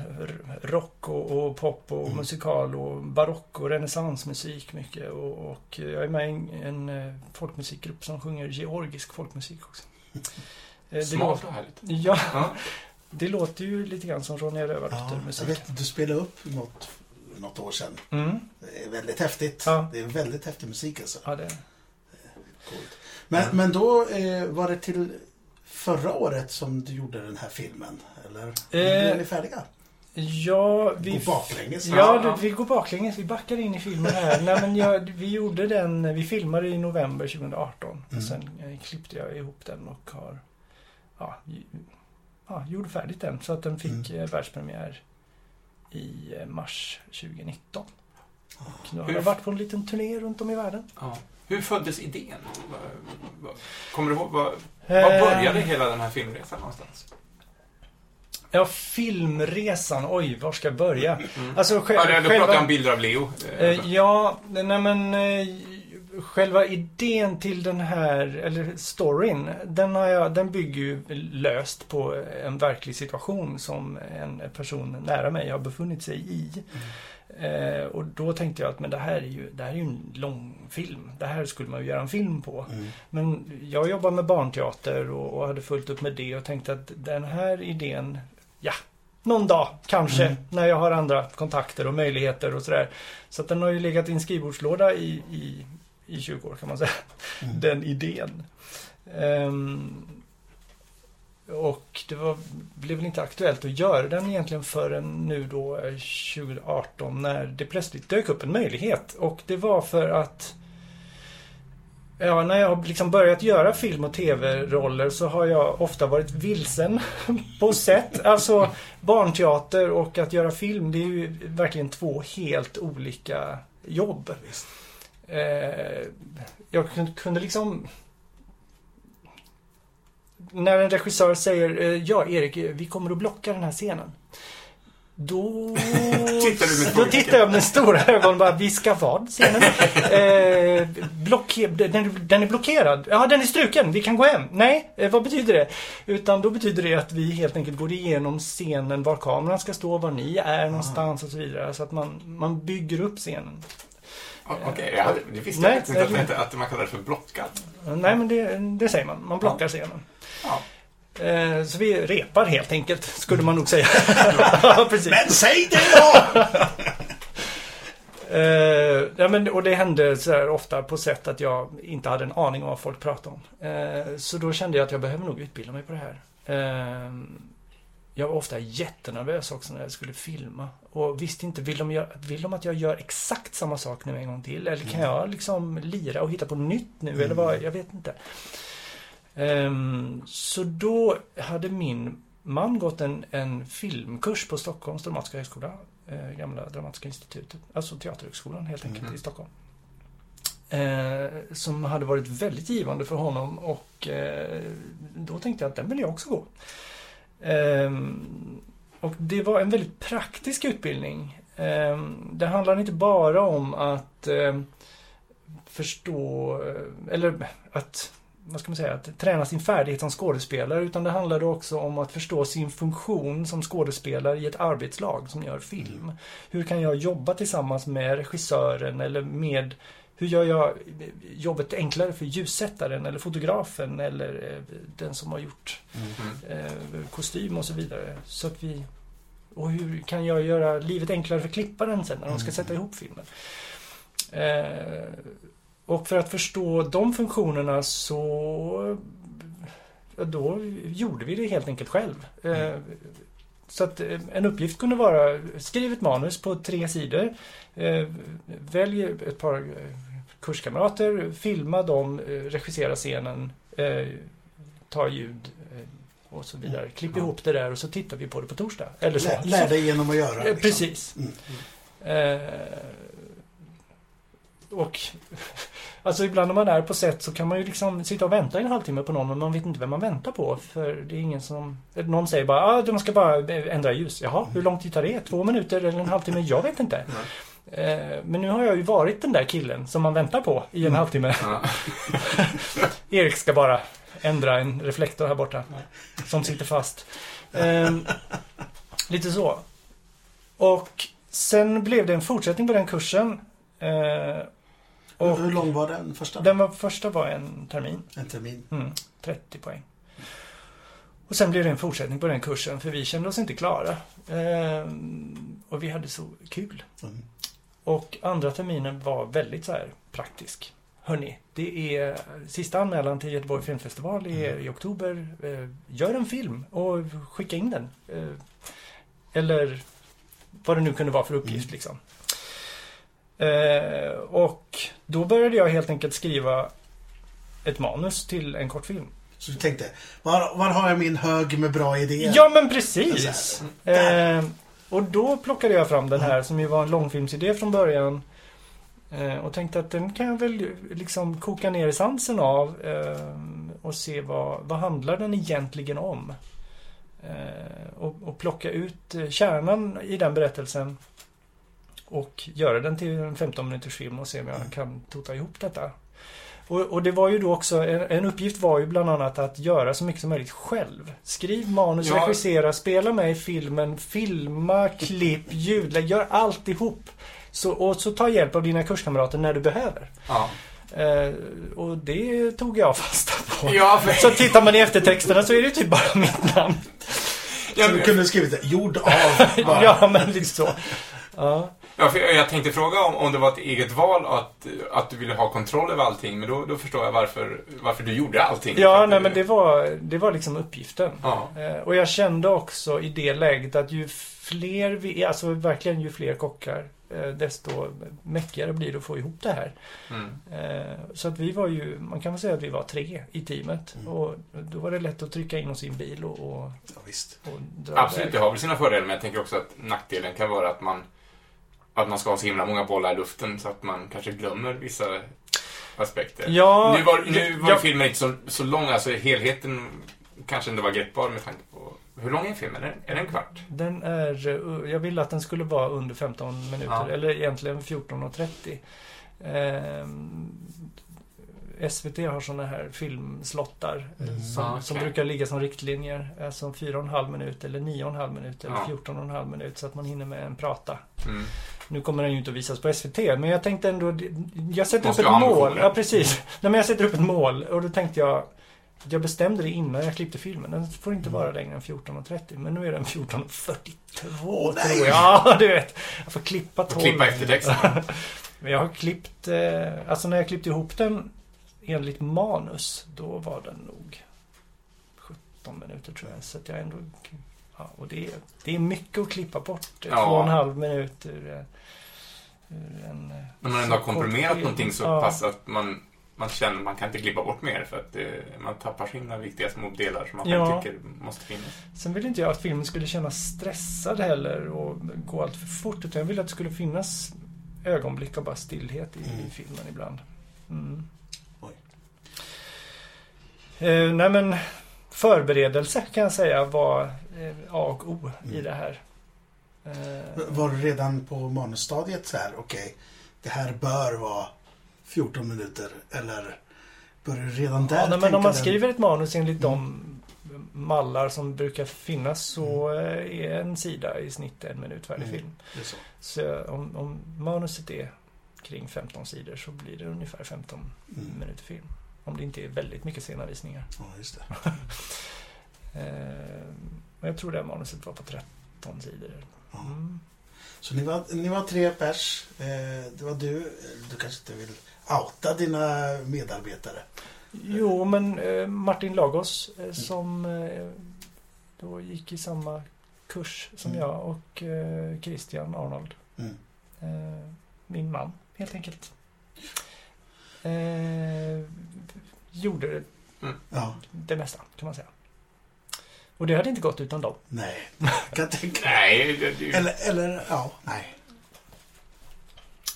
rock och, och pop och Mm. musikal och barock och renässansmusik mycket. Och, och jag är med i en, en eh, folkmusikgrupp som sjunger georgisk folkmusik också. Eh, det smart låter- och härligt. Ja, Ja. det låter ju lite grann som Ronja Ja, jag Rövardotter-musik. vet, du spelade upp något, något år sedan. Mm. Det är väldigt häftigt. Ja. Det är väldigt häftig musik alltså. Ja, det Coolt. Men, men då eh, var det till förra året som du gjorde den här filmen? Eller? När Eh, är ni färdiga? Ja, vi... Gå baklänges? Ja, det- vi går baklänges. Vi backar in i filmen här. Nej, men jag, vi gjorde den... Vi filmade i november 2018. Mm. Sen eh, klippte jag ihop den och har... Ja, ja gjorde färdigt den. Så att den fick Mm. eh, världspremiär i eh, mars 2019. Och nu har jag varit på en liten turné runt om i världen. Ja. Hur föddes idén? Kommer du ihåg, vad, var Eh, började hela den här filmresan någonstans? Ja, filmresan. Oj, var ska jag börja? Mm. Alltså, själv, Ja, du pratar själva... om bilder av Leo. Eh, ja, nej men eh, själva idén till den här, eller storyn, den, har jag, den bygger ju löst på en verklig situation som en person nära mig har befunnit sig i. Eh, och då tänkte jag att men det här är ju, det här är ju en lång film. Det här skulle man ju göra en film på. Mm. Men jag jobbar med barnteater och, och hade fullt upp med det och tänkte att den här idén, ja, någon dag kanske, Mm. när jag har andra kontakter och möjligheter och sådär. Så att den har ju legat i en skrivbordslåda i, i, i 20 år kan man säga. Mm. Den idén. Ehm, och det var, blev väl inte aktuellt att göra den egentligen förrän nu då eh, 2018 när det plötsligt dök upp en möjlighet. Och det var för att Ja, när jag har liksom börjat göra film och tv-roller så har jag ofta varit vilsen på sätt. Alltså barnteater och att göra film, det är ju verkligen två helt olika jobb. Eh, jag kunde liksom... När en regissör säger eh, Ja, Erik, vi kommer att blocka den här scenen. Då... Tittar du Då tittar jag med stora ögon bara, vi ska vad? Scenen? Eh, blocke- den, den är blockerad. Ja, den är struken. Vi kan gå hem. Nej, eh, vad betyder det? Utan då betyder det att vi helt enkelt går igenom scenen, var kameran ska stå, var ni är någonstans och så vidare. Så att man, man bygger upp scenen. Okej, jag hade- det visste jag inte att man kallar det för blockad. Nej, men det, det säger man. Man blockar scenen. Ja. Eh, så vi repar helt enkelt, skulle man nog säga. Men säg det då! Eh, ja, men, och det hände så här ofta på sätt att jag inte hade en aning om vad folk pratade om. Eh, så då kände jag att jag behöver nog utbilda mig på det här. Eh, jag var ofta jättenervös också när jag skulle filma. Och visste inte, vill de, gör, vill de att jag gör exakt samma sak nu en gång till? Eller kan jag liksom lira och hitta på nytt nu? Eller vad? Jag vet inte. Ehm, så då hade min man gått en, en filmkurs på Stockholms dramatiska högskola. Eh, gamla Dramatiska institutet. Alltså Teaterhögskolan helt enkelt Mhm. i Stockholm. Eh, som hade varit väldigt givande för honom och eh, då tänkte jag att den vill jag också gå. Ehm, och det var en väldigt praktisk utbildning. Ehm, det handlar inte bara om att eh, förstå, eh, eller att, vad ska man säga, att träna sin färdighet som skådespelare, utan det handlade också om att förstå sin funktion som skådespelare i ett arbetslag som gör film. Hur kan jag jobba tillsammans med regissören eller med hur gör jag jobbet enklare för ljussättaren eller fotografen eller eh, den som har gjort Mm. eh, kostym och så vidare. Så att vi... Och hur kan jag göra livet enklare för klipparen sen när de ska sätta ihop filmen? Och för att förstå de funktionerna så... Då gjorde vi det helt enkelt själv. Eh, så att eh, en uppgift kunde vara skriv ett manus på tre sidor. Eh, välj ett par kurskamrater, filma dem, regissera scenen, ta ljud och så vidare. Klipp Ja. ihop det där och så tittar vi på det på torsdag. Eller så. Lär, lär dig genom att göra. Liksom. Precis. Mm. Eh, och alltså ibland när man är på set så kan man ju liksom sitta och vänta en halvtimme på någon men man vet inte vem man väntar på. För det är ingen som... Någon säger bara ah, man ska bara ändra ljus. Jaha, hur lång tid tar det? Två minuter eller en halvtimme? Jag vet inte. Eh, men nu har jag ju varit den där killen som man väntar på i en halvtimme. Ja. Erik ska bara ändra en reflektor här borta. Som sitter fast. Ehm, lite så. Och sen blev det en fortsättning på den kursen. Eh, Hur och lång var den första? den var, första var en termin. En termin. Mm, 30 poäng. Och sen blev det en fortsättning på den kursen för vi kände oss inte klara. Ehm, och vi hade så kul. Mm. Och andra terminen var väldigt så här praktisk. Hörni, det är sista anmälan till Göteborg Filmfestival i, Mm. i oktober. Eh, gör en film och skicka in den. Eh, eller vad det nu kunde vara för uppgift Mm. liksom. Eh, och då började jag helt enkelt skriva ett manus till en kortfilm. Så du tänkte, var, var har jag min hög med bra idéer? Ja men precis! Eh, och då plockade jag fram den här som ju var en långfilmsidé från början. Eh, och tänkte att den kan jag väl liksom koka ner essensen av eh, och se vad, vad handlar den egentligen om. Eh, och, och plocka ut eh, kärnan i den berättelsen och göra den till en 15 minuters film och se om jag kan tota ihop detta. Och, och det var ju då också, en, en uppgift var ju bland annat att göra så mycket som möjligt själv. Skriv manus, Ja. regissera, spela med i filmen, filma, klipp, ljud, gör alltihop. Så, och så ta hjälp av dina kurskamrater när du behöver. Ja. Eh, och det tog jag fasta på. Ja, för, Så tittar man i eftertexterna så är det typ bara mitt namn. ja, Så du men- kunde skrivit det, gjord av ja, men lite så. Ja. Ja, för jag jag tänkte fråga om, om det var ett eget val att, att du ville ha kontroll över allting, men då, då förstår jag varför, varför du gjorde allting. Ja, nej du- men det var, det var liksom uppgiften. Ja. Eh, Och jag kände också i det läget att ju fler vi, alltså verkligen ju fler kockar, eh, desto mäckigare blir det att få ihop det här. Mm. Eh, Så att vi var ju, man kan väl säga att vi var tre i teamet. Mm. Och då var det lätt att trycka in oss i en bil och, och, Ja, visst. och dra Absolut, iväg. det har väl sina fördelar, men jag tänker också att nackdelen kan vara att man, att man ska ha så himla många bollar i luften så att man kanske glömmer vissa aspekter. Ja, nu var, nu var ja. filmen inte så, så lång, alltså helheten kanske inte var greppbar med tanke på... Hur lång är filmen? Är den, är den en kvart? Den är, eh, jag ville att den skulle vara under 15 minuter, Ja. eller egentligen 14.30. Ehm, SVT har såna här filmslottar eh, Mm, som, ja, som brukar ligga som riktlinjer. Alltså 4,5 minut eller 9,5 minut eller Ja. 14,5 minut så att man hinner med en prata. Mm. Nu kommer den ju inte att visas på SVT, men jag tänkte ändå... Jag sätter Måste upp ett mål. Ja, precis. Nej, men jag sätter upp ett mål och då tänkte jag... Jag bestämde det innan jag klippte filmen. Den får inte vara längre än 14.30. Men nu är den 14.42 Åh, nej. tror jag. Ja, du vet. Jag får klippa Får 12. klippa eftertexten. Men jag har klippt... Eh, alltså när jag klippte ihop den enligt manus, då var den nog 17 minuter tror jag. Så att jag ändå... Ja, och det, är- det är mycket att klippa bort. Ja. Två och en halv minut ur, eh, ur en... eh, När man ändå har kort komprimerat någonting så Ja. pass att man, man känner man kan inte klippa bort mer för att eh, man tappar himla viktiga små delar som man Ja. tycker måste finnas. Sen ville inte jag att filmen skulle kännas stressad heller och gå allt för fort. Utan jag ville att det skulle finnas ögonblick av bara stillhet i, Mm. filmen ibland. Mm. Eh, nej men förberedelse kan jag säga var eh, A och O i Mm. det här. Eh, Var det redan på manusstadiet så här, okej, det här bör vara 14 minuter, eller börjar du redan där ja, nej, men om man den- skriver ett manus enligt Mm. de mallar som brukar finnas så eh, är en sida i snitt en minut färdig Mm. film. Så. Så om, om manuset är kring 15 sidor så blir det ungefär 15 Mm. minuter film. Om det inte är väldigt mycket sena visningar. Ja, just det. Eh, och jag tror det manuset var på 13 sidor. Mm. Så ni var, ni var tre pers. Eh, det var du. Du kanske inte vill outa dina medarbetare? Jo, men eh, Martin Lagos eh, som eh, då gick i samma kurs som Mm. jag och eh, Christian Arnold. Mm. Eh, min man, helt enkelt. Gjorde Ja, det mesta, kan man säga. Och det hade inte gått utan dem. nej. Kan tänka Nej, Eller, eller, ja, nej.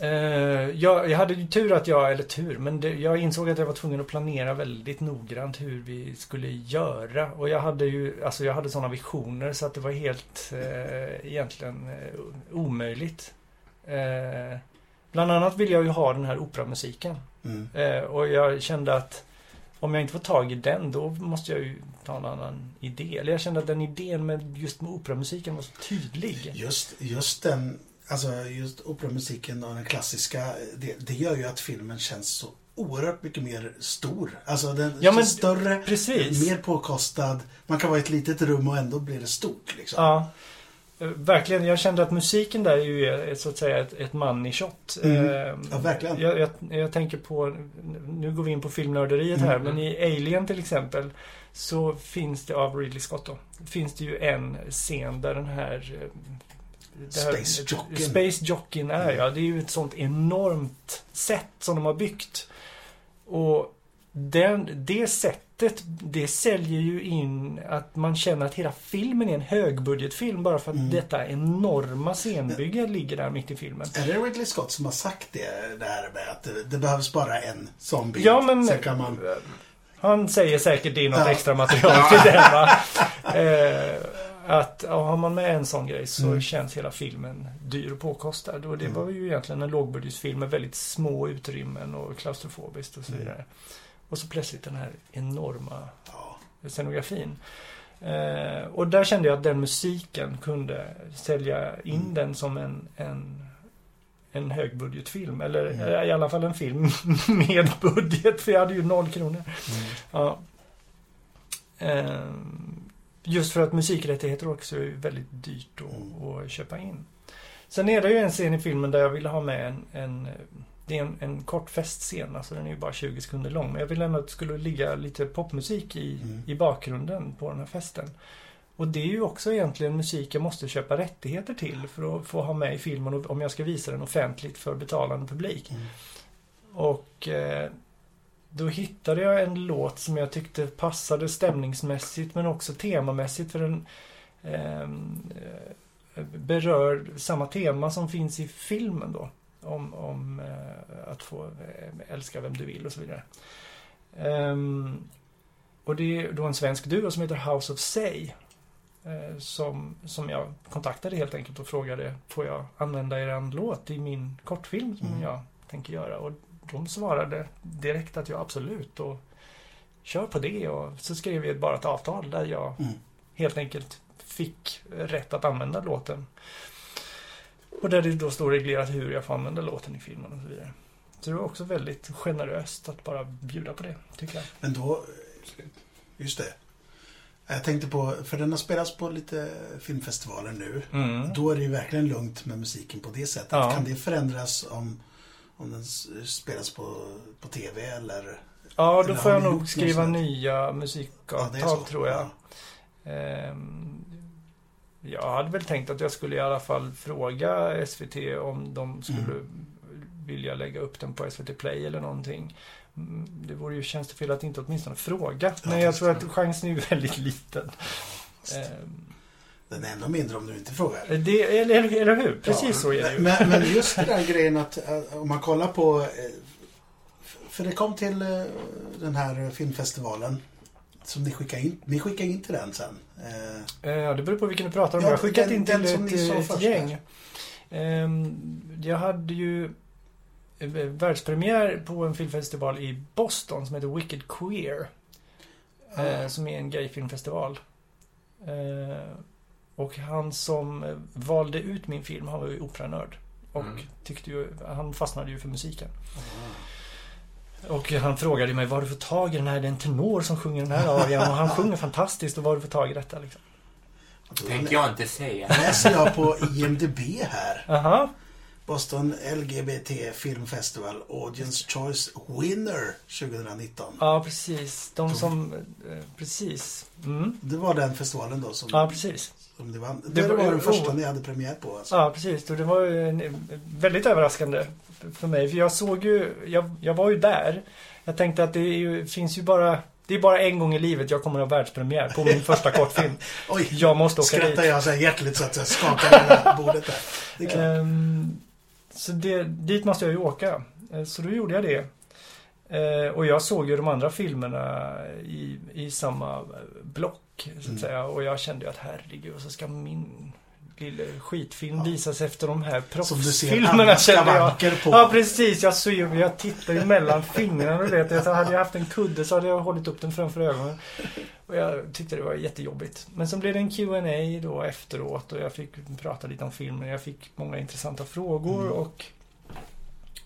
Eh, jag, jag hade ju tur att jag, eller tur, men det, jag insåg att jag var tvungen att planera väldigt noggrant hur vi skulle göra. Och jag hade ju, alltså jag hade sådana visioner så att det var helt eh, egentligen eh, omöjligt. Eh, bland annat ville jag ju ha den här operamusiken. Mm. Och jag kände att om jag inte får tag i den, då måste jag ju ta en annan idé. Eller jag kände att den idén med just med operamusiken var så tydlig. Just, just den, alltså just operamusiken och den klassiska, det, det gör ju att filmen känns så oerhört mycket mer stor. Alltså den Ja, men- större, Precis. mer påkostad. Man kan vara i ett litet rum och ändå blir det stort liksom. Ja. Eh, Verkligen, jag kände att musiken där är ju eh, så att säga ett, ett money shot. Mm. Eh, Ja, verkligen. Jag, jag, jag tänker på, nu går vi in på filmnörderiet här, Mm. men i Alien till exempel så finns det, av Ridley Scott då, finns det ju en scen där den här Space Jockeyn. Space är ja. Det är ju ett sånt enormt sätt som de har byggt. Och den, det sättet, det säljer ju in att man känner att hela filmen är en högbudgetfilm bara för att Mm. detta enorma scenbygge ligger där mitt i filmen. Är det Ridley Scott som har sagt det där med att det, det behövs bara en sån bild? Ja, men... Sen kan man... Han säger säkert det i något Ja. extra material till den va. Eh, att ja, har man med en sån grej så Mm. känns hela filmen dyr och påkostad. Och det Mm. var ju egentligen en lågbudgetfilm med väldigt små utrymmen och klaustrofobiskt och så Mm. Och så plötsligt den här enorma Ja. scenografin. Eh, och där kände jag att den musiken kunde sälja in Mm. den som en, en, en högbudgetfilm. Eller Mm. eh, i alla fall en film med budget, för jag hade ju noll kronor. Mm. Ja. Ehm, just för att musikrättigheter också är väldigt dyrt att, Mm. att köpa in. Sen är det ju en scen i filmen där jag ville ha med en, en det är en, en kort festscen, alltså den är ju bara 20 sekunder lång. Men jag ville ändå att det skulle ligga lite popmusik i, Mm. i bakgrunden på den här festen. Och det är ju också egentligen musik jag måste köpa rättigheter till för att få ha med i filmen om jag ska visa den offentligt för betalande publik. Mm. Och eh, då hittade jag en låt som jag tyckte passade stämningsmässigt men också temamässigt för den ehm, eh, berör samma tema som finns i filmen då. Om, om eh, att få eh, älska vem du vill och så vidare. Ehm, och det är då en svensk duo som heter House of Say. Eh, som, som jag kontaktade helt enkelt och frågade Får jag använda er låt i min kortfilm som Mm. jag tänker göra? Och de svarade direkt att ja, absolut. Och kör på det. Och så skrev vi bara ett avtal där jag Mm. helt enkelt fick rätt att använda låten. Och där det då står reglerat hur jag får använda låten i filmen och så vidare. Så det var också väldigt generöst att bara bjuda på det, tycker jag. Men då... Just det. Jag tänkte på, för den har spelats på lite filmfestivaler nu. Mm. Då är det ju verkligen lugnt med musiken på det sättet. Ja. Kan det förändras om, om den spelas på, på TV eller? Ja, då Eller får jag nog skriva nya Ja, musikavtal, tror jag. Ja. Ehm, jag hade väl tänkt att jag skulle i alla fall fråga SVT om de skulle Mm. vilja lägga upp den på SVT Play eller någonting. Mm, Det vore ju tjänstefel att inte åtminstone fråga. Men jag tror att chansen är väldigt liten. Ehm, Den är ännu mindre om du inte frågar. det, eller, eller hur? Precis Ja, så är det ju. Men, men just den där grejen att eh, om man kollar på... eh, För det kom till eh, den här filmfestivalen som ni skickade in. Ni skickade in till den sen. Eh, Eh, Ja, det beror på vilken du pratar om. Ja, jag har skickat den- in till den som ett, sa ett gäng. Ehm, Jag hade ju eh, världspremiär på en filmfestival i Boston som heter Wicked Queer. eh, Som är en gayfilmfestival. Eh, Och han som eh, valde ut min film, han var ju operanörd. Och Mm. tyckte ju, han fastnade ju för musiken. Och han frågade mig, vad har du för tag i den här? Det är en tenor som sjunger den här arian och han sjunger fantastiskt och vad har du för tag i detta liksom? Tänker jag inte säga. läser jag på IMDB här. Aha. Boston LGBT Film Festival Audience Choice Winner 2019. Ja, precis. De som... eh, Precis. Mm. Det var den festivalen då som, Ja, precis. som det vann. Det Det, var- var den första oh. ni hade premiär på alltså. Ja, precis. Och det var eh, väldigt överraskande för mig. För jag såg ju... Jag, jag var ju där. Jag tänkte att det ju, finns ju bara... Det är bara en gång i livet jag kommer att ha världspremiär på min första kortfilm. Oj, Jag måste åka dit. skrattar jag så här hjärtligt så att jag skakar hela bordet där. Det är klart. Ehm, så det, dit måste jag ju åka. Eh, Så då gjorde jag det. Eh, och jag såg ju de andra filmerna i, i samma block, så att Mm. säga. Och jag kände ju att herregud, så ska min skitfilm visas efter de här proffsfilmerna kände jag. på. Ja, precis. Jag ju, jag tittade ju mellan fingrarna. Du vet. Så hade jag haft en kudde så hade jag hållit upp den framför ögonen. Och jag tyckte det var jättejobbigt. Men så blev det en Q&A då efteråt och jag fick prata lite om filmen. Jag fick många intressanta frågor Mm. och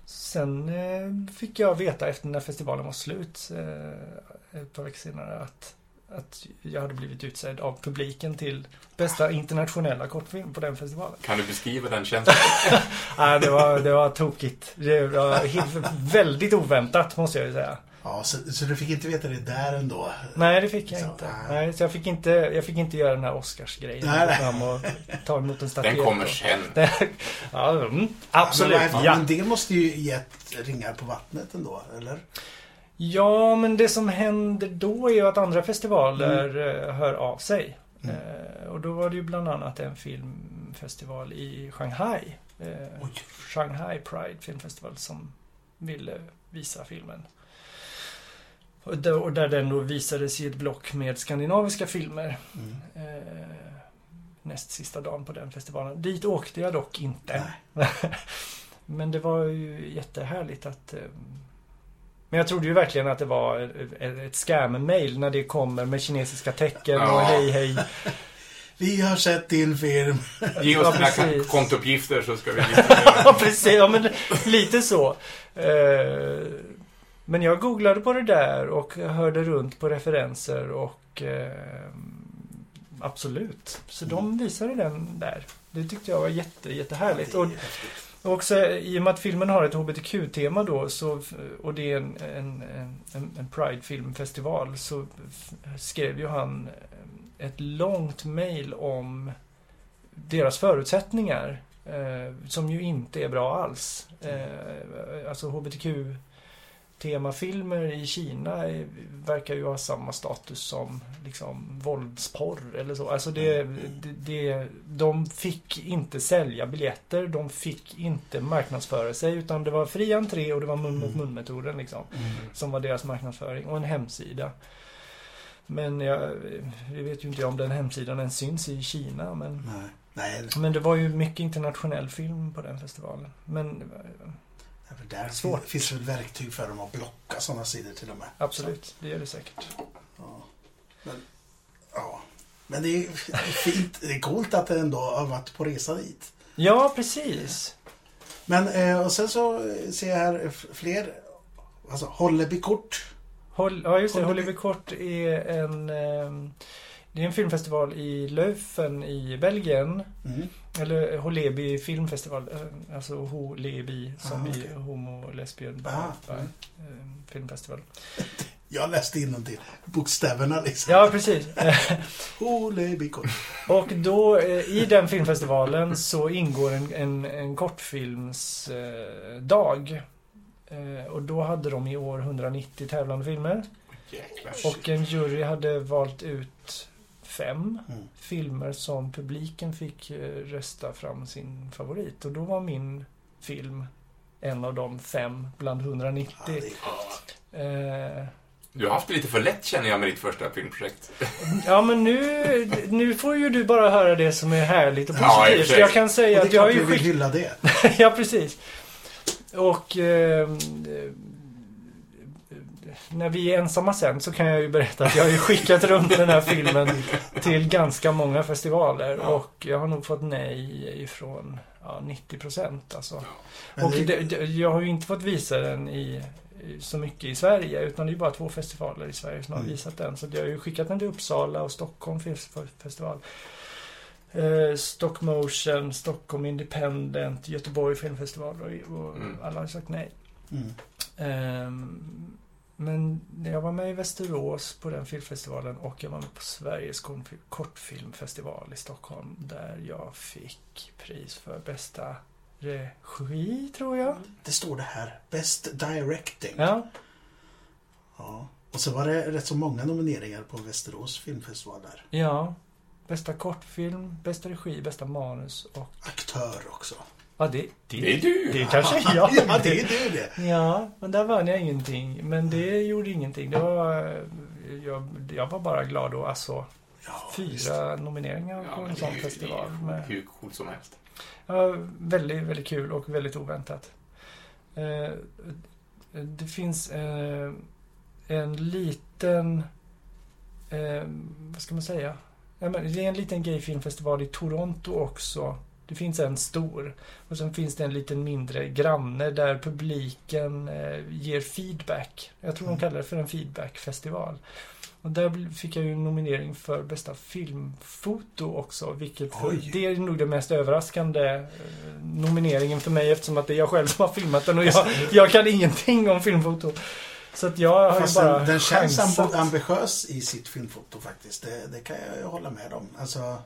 sen eh, fick jag veta efter när festivalen var slut eh, ett par veckor senare att, att jag hade blivit utsedd av publiken till bästa internationella kortfilm på den festivalen. Kan du beskriva den känslan? Nej, det var, det var tokigt. Det var helt, väldigt oväntat måste jag ju säga. Ja, så, så du fick inte veta det där ändå? Nej, det fick jag Så, inte. nej. Nej, så jag fick inte, jag fick inte göra den här Oscarsgrejen. Nej, fram och ta emot en statyett. Den kommer sen. Det- ja, mm, absolut. Men, Ja. men det måste ju gett ringar på vattnet ändå, eller? Ja, men det som händer då är ju att andra festivaler eh, hör av sig. Mm. Eh, och då var det ju bland annat en filmfestival i Shanghai. Eh. Shanghai Pride Filmfestival som ville visa filmen. Och där, och där den då visades i ett block med skandinaviska filmer. Mm. Eh, näst sista dagen på den festivalen. Dit åkte jag dock inte. Men det var ju jättehärligt att... Men jag trodde ju verkligen att det var ett, ett scam-mail när det kommer med kinesiska tecken och hej hej. Vi har sett din film. Ge oss Ja, dina precis. kontouppgifter så ska vi Ja, lite precis. Ja, men lite så. Eh, Men jag googlade på det där och hörde runt på referenser och eh, absolut. Så de visade den där. Det tyckte jag var jätte, jättehärligt. Ja, det Och, är häftigt. och också i och med att filmen har ett HBTQ-tema då så, och det är en, en, en, en Pride-filmfestival så skrev ju han eh, ett långt mail om deras förutsättningar eh, som ju inte är bra alls. Eh, alltså HBTQ temafilmer i Kina verkar ju ha samma status som liksom våldsporr eller så. Alltså det, det, det, de fick inte sälja biljetter, de fick inte marknadsföra sig utan det var fri entré och det var mun mot Mm. mun-metoden liksom. Mm. Som var deras marknadsföring och en hemsida. Men jag, vi vet ju inte om den hemsidan ens syns i Kina men Nej. Nej, men det var ju mycket internationell film på den festivalen. Men eh, där Svårt. finns, finns väl verktyg för dem att blocka sådana sidor till och med. absolut, det gör det säkert. Ja. Men, ja. Men det är fint. Det är coolt att det ändå har varit på resa dit. Ja, precis. Men eh, och sen så ser jag här fler. Alltså Hollebykort. Håll, ja, just det. Håller vi- Hollywood Kort är en... ehm, det är en filmfestival i Leuven i Belgien. Mm. Eller Holebi filmfestival. eh, Alltså Holebi som Ah, i okej. homo, lesbian, bi, Ah, bi, mm. ehm, filmfestival. Jag läste innantill bokstäverna liksom. Ja, precis. Hollebykort. Och då eh, i den filmfestivalen så ingår en, en, en kortfilmsdag. Eh, och då hade de i år 190 tävlande filmer. Och en jury hade valt ut fem Mm. filmer som publiken fick eh, rösta fram sin favorit. Och då var min film en av de fem bland Ja, 190. det är, Eh, Du har haft det lite för lätt känner jag med ditt första filmprojekt. ja men nu, nu får ju du bara höra det som är härligt och Ja, och positivt. sig. jag kan och säga det är att jag har ju skickat... hylla det. ja, precis. Och eh, när vi är ensamma sen så kan jag ju berätta att jag har ju skickat runt den här filmen till ganska många festivaler och jag har nog fått nej ifrån ja, 90 procent alltså. Men Och det- det, jag har ju inte fått visa den i så mycket i Sverige utan det är bara två festivaler i Sverige som har Mm. visat den. Så jag har ju skickat den till Uppsala och Stockholm filmfestival. Eh, Stockmotion, Stockholm Independent, Göteborg filmfestival och, och Mm. alla har sagt nej. Mm. Ehm, men när jag var med i Västerås på den filmfestivalen och jag var med på Sveriges kortfil- kortfilmfestival i Stockholm där jag fick pris för bästa regi, tror jag. Det står det här. Best Directing. Ja, Ja. Och så var det rätt så många nomineringar på Västerås filmfestival där. ja. Bästa kortfilm, bästa regi, bästa manus och... Aktör också. Ja, det... Det, Det är du! det kanske jag. ja, det är du det. Ja, men där vann jag ingenting. Men det gjorde ingenting. Det var... Jag, jag var bara glad och alltså Ja, fyra nomineringar Ja, på men en sån är festival. Det är hur coolt som helst. ja, väldigt, väldigt kul och väldigt oväntat. Eh, det finns eh, en liten... Eh, vad ska man säga? Ja, men det är en liten gayfilmfestival i Toronto också. Det finns en stor. Och sen finns det en liten mindre granne där publiken eh, ger feedback. Jag tror de Mm. kallar det för en feedbackfestival. Och där fick jag ju en nominering för bästa filmfoto också. Vilket för, det är nog den mest överraskande eh, nomineringen för mig eftersom att det är jag själv som har filmat den och jag, jag kan ingenting om filmfoto. Så att jag har Fast ju bara den, den känns ambitiös i sitt filmfoto faktiskt. Det, det kan jag ju hålla med om. Alltså,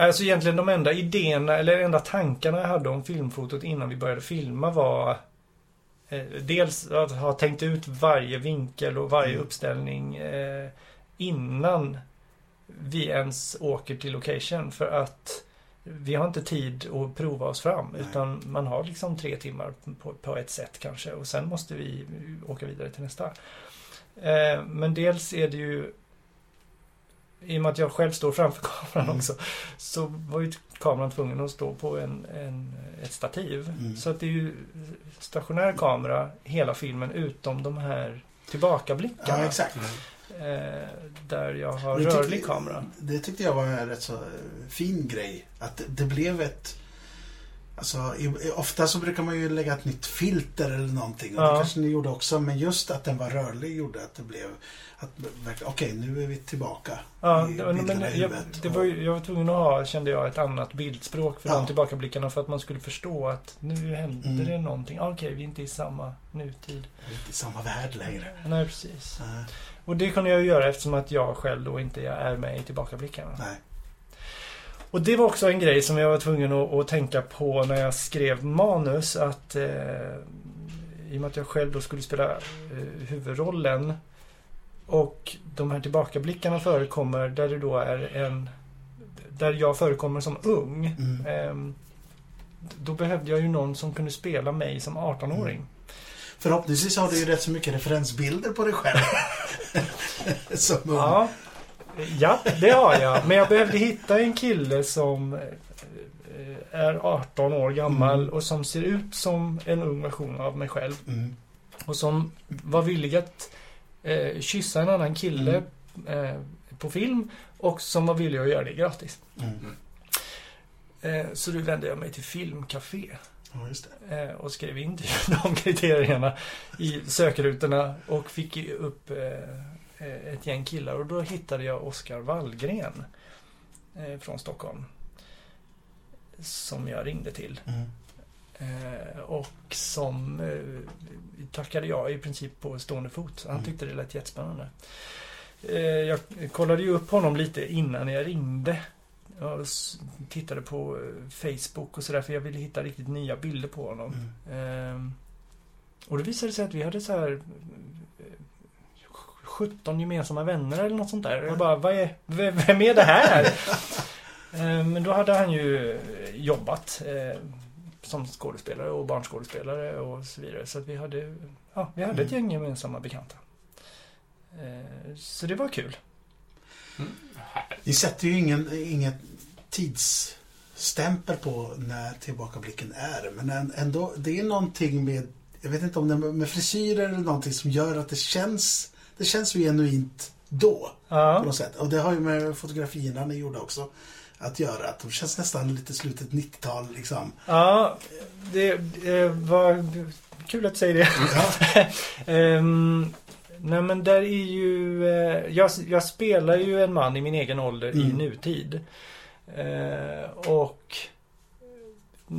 Alltså egentligen de enda idéerna eller enda tankarna jag hade om filmfotot innan vi började filma var eh, Dels att ha tänkt ut varje vinkel och varje Mm. uppställning eh, innan vi ens åker till location för att vi har inte tid att prova oss fram Nej. utan man har liksom tre timmar på, på ett sätt kanske och sen måste vi åka vidare till nästa. Eh, men dels är det ju i och med att jag själv står framför kameran Mm. också så var ju kameran tvungen att stå på en, en, ett stativ. Mm. Så att det är ju stationär kamera hela filmen utom de här tillbakablickarna. ja, exakt. Eh, där jag har Det rörlig kamera. Det tyckte jag var en rätt så fin grej. Att det, det blev ett... Alltså, i, ofta så brukar man ju lägga ett nytt filter eller någonting. Och Ja. det kanske ni gjorde också. Men just att den var rörlig gjorde att det blev... att Okej, nu är vi tillbaka Ja, i men, i jag, det var, ju- jag var tvungen att ha, kände jag, ett annat bildspråk för Ja. de tillbakablickarna för att man skulle förstå att nu händer Mm. det någonting. Ah, Okej, vi är inte i samma nutid. Vi är inte i samma värld längre. Nej, precis. Nej. Och det kunde jag ju göra eftersom att jag själv då inte är med i tillbakablickarna. Nej. Och det var också en grej som jag var tvungen att, att tänka på när jag skrev manus att eh, i och med att jag själv då skulle spela eh, huvudrollen och de här tillbakablickarna förekommer där det då är en där jag förekommer som ung. Mm. ehm, då behövde jag ju någon som kunde spela mig som 18-åring. Förhoppningsvis har du ju rätt så mycket referensbilder på dig själv. Som. Ja, ja, det har jag. Men jag behövde hitta en kille som eh, är 18 år gammal Mm. och som ser ut som en ung version av mig själv. Mm. Och som var villig att eh, kyssa en annan kille Mm. eh, på film och som var villig att göra det gratis. Mm. Eh, så då vände jag mig till Filmcafé Ja, eh, och skrev in de kriterierna i sökrutorna och fick upp eh, ett gäng killar och då hittade jag Oskar Wallgren eh, från Stockholm. Som jag ringde till. Mm. Eh, och som eh, tackade jag i princip på stående fot. Han Mm. tyckte det lät jättespännande. Eh, jag kollade ju upp honom lite innan jag ringde. Jag tittade på eh, Facebook och sådär för jag ville hitta riktigt nya bilder på honom. Mm. Ehm, och det visade sig att vi hade så här eh, 17 gemensamma vänner eller något sånt där. Jag bara, vad är, vem är det här? Ehm, Men då hade han ju eh, jobbat eh, som skådespelare och barnskådespelare och så vidare. Så att vi hade, ja, vi hade ett Mm. gäng gemensamma bekanta. Eh, Så det var kul. Ni sätter ju ingen, ingen tidsstämpel på när tillbakablicken är. Men än- ändå, det är någonting med, jag vet inte om det är med frisyrer eller någonting som gör att det känns, det känns ju genuint då. På Ja, något sätt. Och det har ju med fotografierna ni gjorde också att göra. Att de känns nästan lite slutet 90-tal liksom. ja det, det var kul att du säger det. Ehm, nej men där är ju... eh, jag, jag spelar ju en man i min egen ålder i Mm. nutid. Eh, och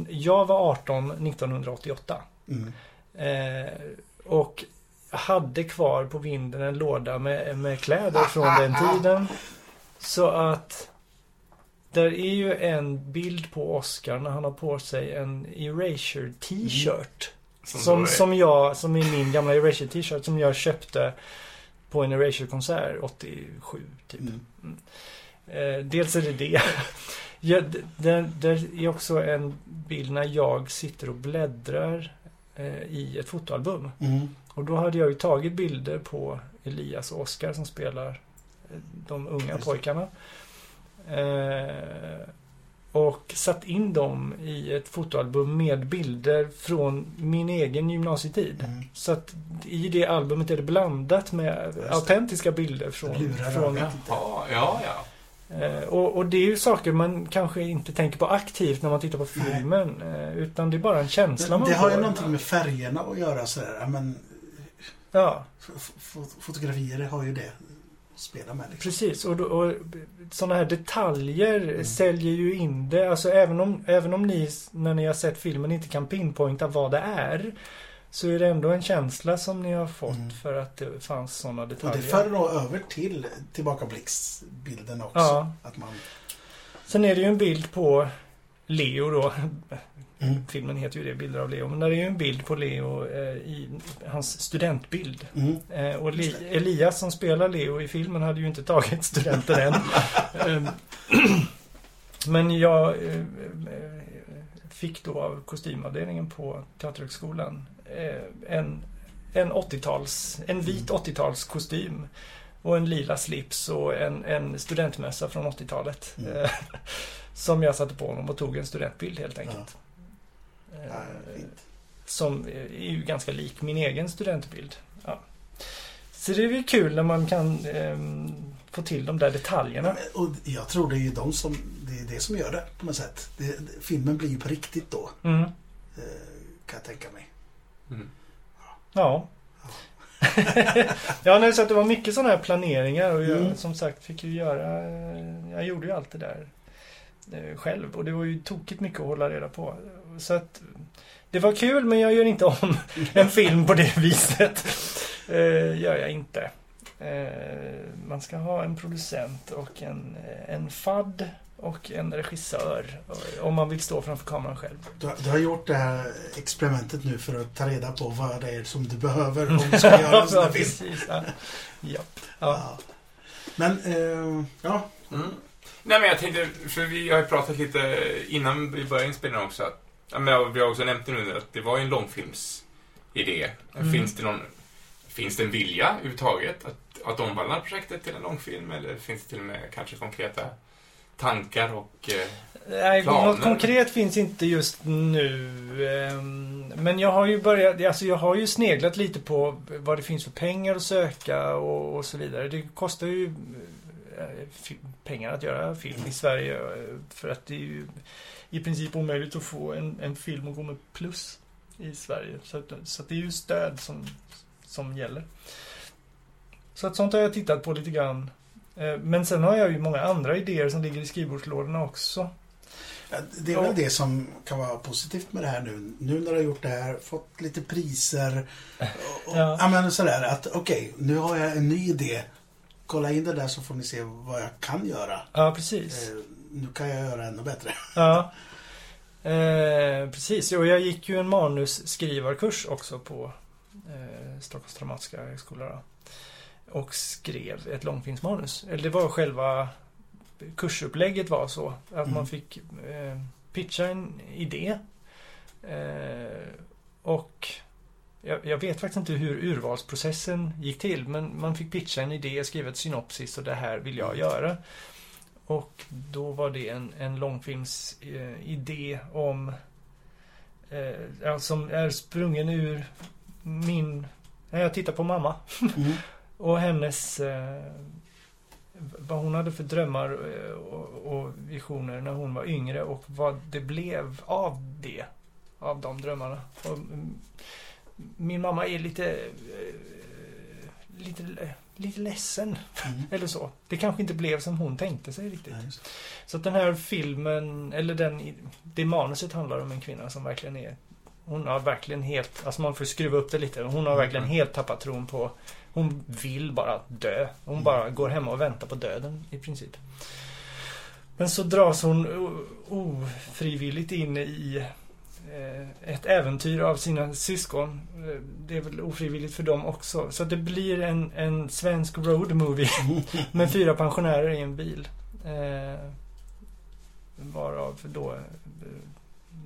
jag var 18 1988. Mm. Eh, och hade kvar på vinden en låda med, med kläder från den tiden. Så att där är ju en bild på Oscar när han har på sig en Erasure t-shirt. Som, då är- som jag, som är min gamla Erasure t-shirt som jag köpte på en Erasure-konsert 87 typ. Mm. Eh, dels är det det. ja, där är också en bild när jag sitter och bläddrar eh, i ett fotoalbum. Mm. Och då hade jag ju tagit bilder på Elias och Oskar som spelar eh, de unga Just det. pojkarna. Eh, och satt in dem i ett fotoalbum med bilder från min egen gymnasietid. Mm. Så att i det albumet är det blandat med det. autentiska bilder från... Lurar från. Jaha, ja, ja. Eh, och, och det är ju saker man kanske inte tänker på aktivt när man tittar på filmen. Eh, utan det är bara en känsla man Det har ju får. någonting med färgerna att göra sådär. Ja, Men Ja, fotografier har ju det att spela med. Liksom. precis. Och, och sådana här detaljer Mm. säljer ju in det. Alltså även om, även om ni när ni har sett filmen inte kan pinpointa vad det är. Så är det ändå en känsla som ni har fått Mm. för att det fanns sådana Och detaljer. det för då över till tillbakablicksbilden också. Ja. Att man... Sen är det ju en bild på Leo då. Mm. Filmen heter ju det, Bilder av Leo. Men där är ju en bild på Leo eh, i hans studentbild. Mm. Eh, och Li-. Elias som spelar Leo i filmen hade ju inte tagit studenten än. Ehm, Men jag eh, fick då av kostymavdelningen på Teaterhögskolan eh, en, en 80-tals, en vit 80-tals kostym. Och en lila slips och en, en studentmössa från 80-talet. Mm. Eh, Som jag satte på honom och tog en studentbild helt enkelt. Ja, fint. som är ju ganska lik min egen studentbild. Ja. Så det är väl kul när man kan ehm, få till de där detaljerna. Och jag tror det är ju de som, det är det som gör det på något sätt. Det, det, filmen blir ju på riktigt då, Mm. eh, kan jag tänka mig. Mm. Ja. ja, nej, så att det var mycket sådana här planeringar och jag Mm. som sagt fick ju göra... eh, Jag gjorde ju allt det där eh, själv och det var ju tokigt mycket att hålla reda på. Så att det var kul men jag gör inte om en film på det viset. Eh, gör jag inte. Eh, man ska ha en producent och en, eh, en fadd och en regissör eh, om man vill stå framför kameran själv. Du, har- du har gjort det här experimentet nu för att ta reda på vad det är som du behöver om du ska göra en sån här film. precis. Ja. Ja. Ja. Ja. Men, eh, ja. Mm. Nej men jag tänkte, för vi har ju pratat lite innan vi började inspelningen också att, ja, men vi har också nämnt det nu att det var ju en långfilmsidé. Mm. Finns det någon, finns det en vilja överhuvudtaget att, att omvandla projektet till en långfilm eller finns det till och med kanske konkreta tankar och... Eh, Nej, planer? något konkret finns inte just nu. ehm, Men jag har ju börjat, alltså jag har ju sneglat lite på vad det finns för pengar att söka och, och så vidare. Det kostar ju eh, pengar att göra film i Sverige eh, för att det är ju i princip omöjligt att få en, en film att gå med plus i Sverige. Så, att, så att det är ju stöd som, som gäller. Så att sånt har jag tittat på lite grann. Eh, Men sen har jag ju många andra idéer som ligger i skrivbordslådorna också. Det är väl det som kan vara positivt med det här nu. Nu när du har gjort det här, fått lite priser. Och, Ja. ja. men sådär att okej, nu har jag en ny idé. Kolla in det där så får ni se vad jag kan göra. Ja, precis. Nu kan jag göra ännu bättre. Ja. Eh, precis, och jag gick ju en manusskrivarkurs också på eh, Stockholms dramatiska högskola. Och skrev ett långfilmsmanus. Eller det var själva kursupplägget var så. Att Mm. man fick eh, pitcha en idé. Eh, och jag, jag vet faktiskt inte hur urvalsprocessen gick till. Men man fick pitcha en idé, skriva ett synopsis och det här vill jag göra. Och då var det en, en långfilmsidé eh, om eh, som är sprungen ur min... När jag tittar på mamma Mm. och hennes... Eh, vad hon hade för drömmar eh, och, och visioner när hon var yngre och vad det blev av det. Av de drömmarna. Och, mm, min mamma är lite... Eh, lite, lite ledsen. Mm. Eller så. Det kanske inte blev som hon tänkte sig riktigt. Det. Så att den här filmen, eller den, det manuset handlar om en kvinna som verkligen är Hon har verkligen helt, alltså man får skruva upp det lite. Hon har verkligen helt tappat tron på Hon vill bara dö. Hon bara går hemma och väntar på döden i princip. Men så dras hon ofrivilligt in i ett äventyr av sina syskon. Eh, Det är väl ofrivilligt för dem också. Så det blir en, en svensk road movie med fyra pensionärer i en bil. Eh, varav då eh,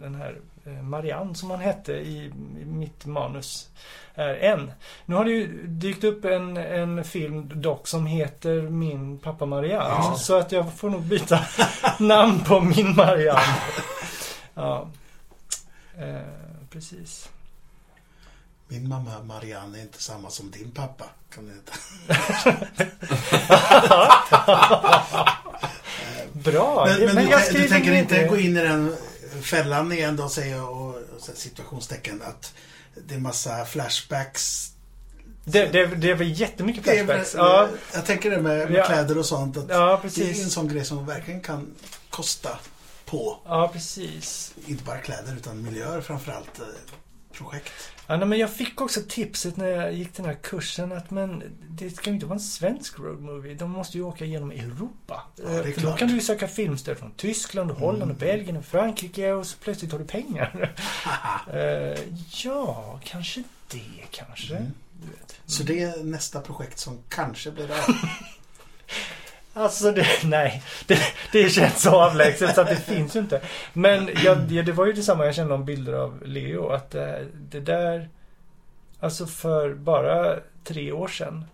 den här eh, Marianne som han hette i, i mitt manus är en. Nu har det ju dykt upp en, en film dock som heter Min pappa Marianne. Ja. Så att jag får nog byta namn på min Marianne. Ja. Eh, precis. Min mamma Marianne är inte samma som din pappa. Kan det heta. Bra! Men, men, du, jag du skriver tänker inte det. gå in i den fällan igen då, säger jag, och, och situationstecken, att det är massa flashbacks. Det, det, det är väl jättemycket Det flashbacks. väl- Ja, Jag tänker det med, med Ja. kläder och sånt. Att ja, det är en sån grej som verkligen kan kosta på. Ja, precis. Inte bara kläder utan miljöer framförallt. eh, Projekt. Ja, nej, men jag fick också tipset när jag gick den här kursen att men det ska ju inte vara en svensk road movie. De måste ju åka genom Europa. Ja, det är För då kan du ju söka filmstöd från Tyskland, och Holland, och Mm. Belgien och Frankrike och så plötsligt har du pengar. Eh, ja, kanske det kanske. Mm. Vet. Så det är nästa projekt som kanske blir det. Alltså, det, nej. Det, det känns så avlägset så att det finns ju inte. Men jag, ja, det var ju detsamma jag kände om bilder av Leo. Att det, det där... Alltså för bara tre år sedan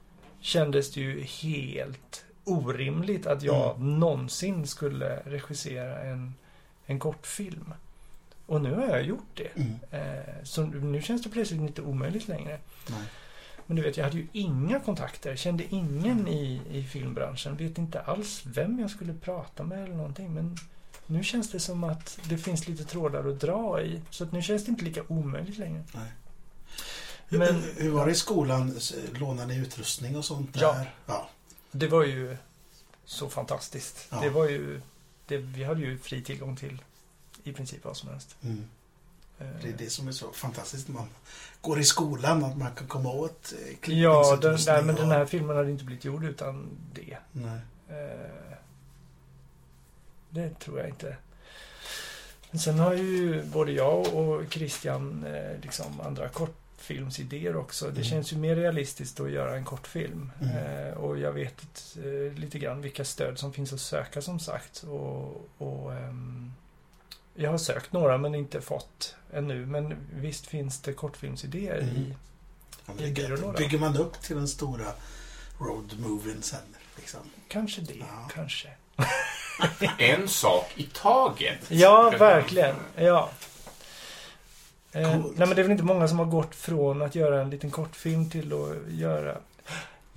kändes det ju helt orimligt att jag någonsin skulle regissera en, en kortfilm. Och nu har jag gjort det. Mm. Eh, så nu känns det plötsligt inte omöjligt längre. Nej. Men du vet, jag hade ju inga kontakter. Kände ingen i, i filmbranschen. Vet inte alls vem jag skulle prata med eller någonting. Men nu känns det som att det finns lite trådar att dra i. Så att nu känns det inte lika omöjligt längre. Hur, Men- hur var det i skolan? Lånade ni utrustning och sånt där? Ja. ja. Det var ju så fantastiskt. Ja. Det var ju... Det, vi hade ju fri tillgång till i princip vad som helst. Mm. Eh, Det är det som är så fantastiskt man går i skolan, att man kan komma åt eh, Ja, den, nej, men den här filmen hade inte blivit gjord utan det. Nej. Eh, Det tror jag inte. Men sen har ju både jag och Christian liksom andra kortfilmsidéer också. Det Mm. känns ju mer realistiskt att göra en kortfilm. Mm. Och jag vet lite grann vilka stöd som finns att söka som sagt. Och, och ehm, jag har sökt några men inte fått ännu. Men visst finns det kortfilmsidéer Mm. i Ja, I byrålådan. bygger man upp till den stora road-movien sen. Liksom. Kanske det, Ja. kanske. En sak i taget. Ja, verkligen. Ja. Eh, nej, men det är väl inte många som har gått från att göra en liten kortfilm till att göra...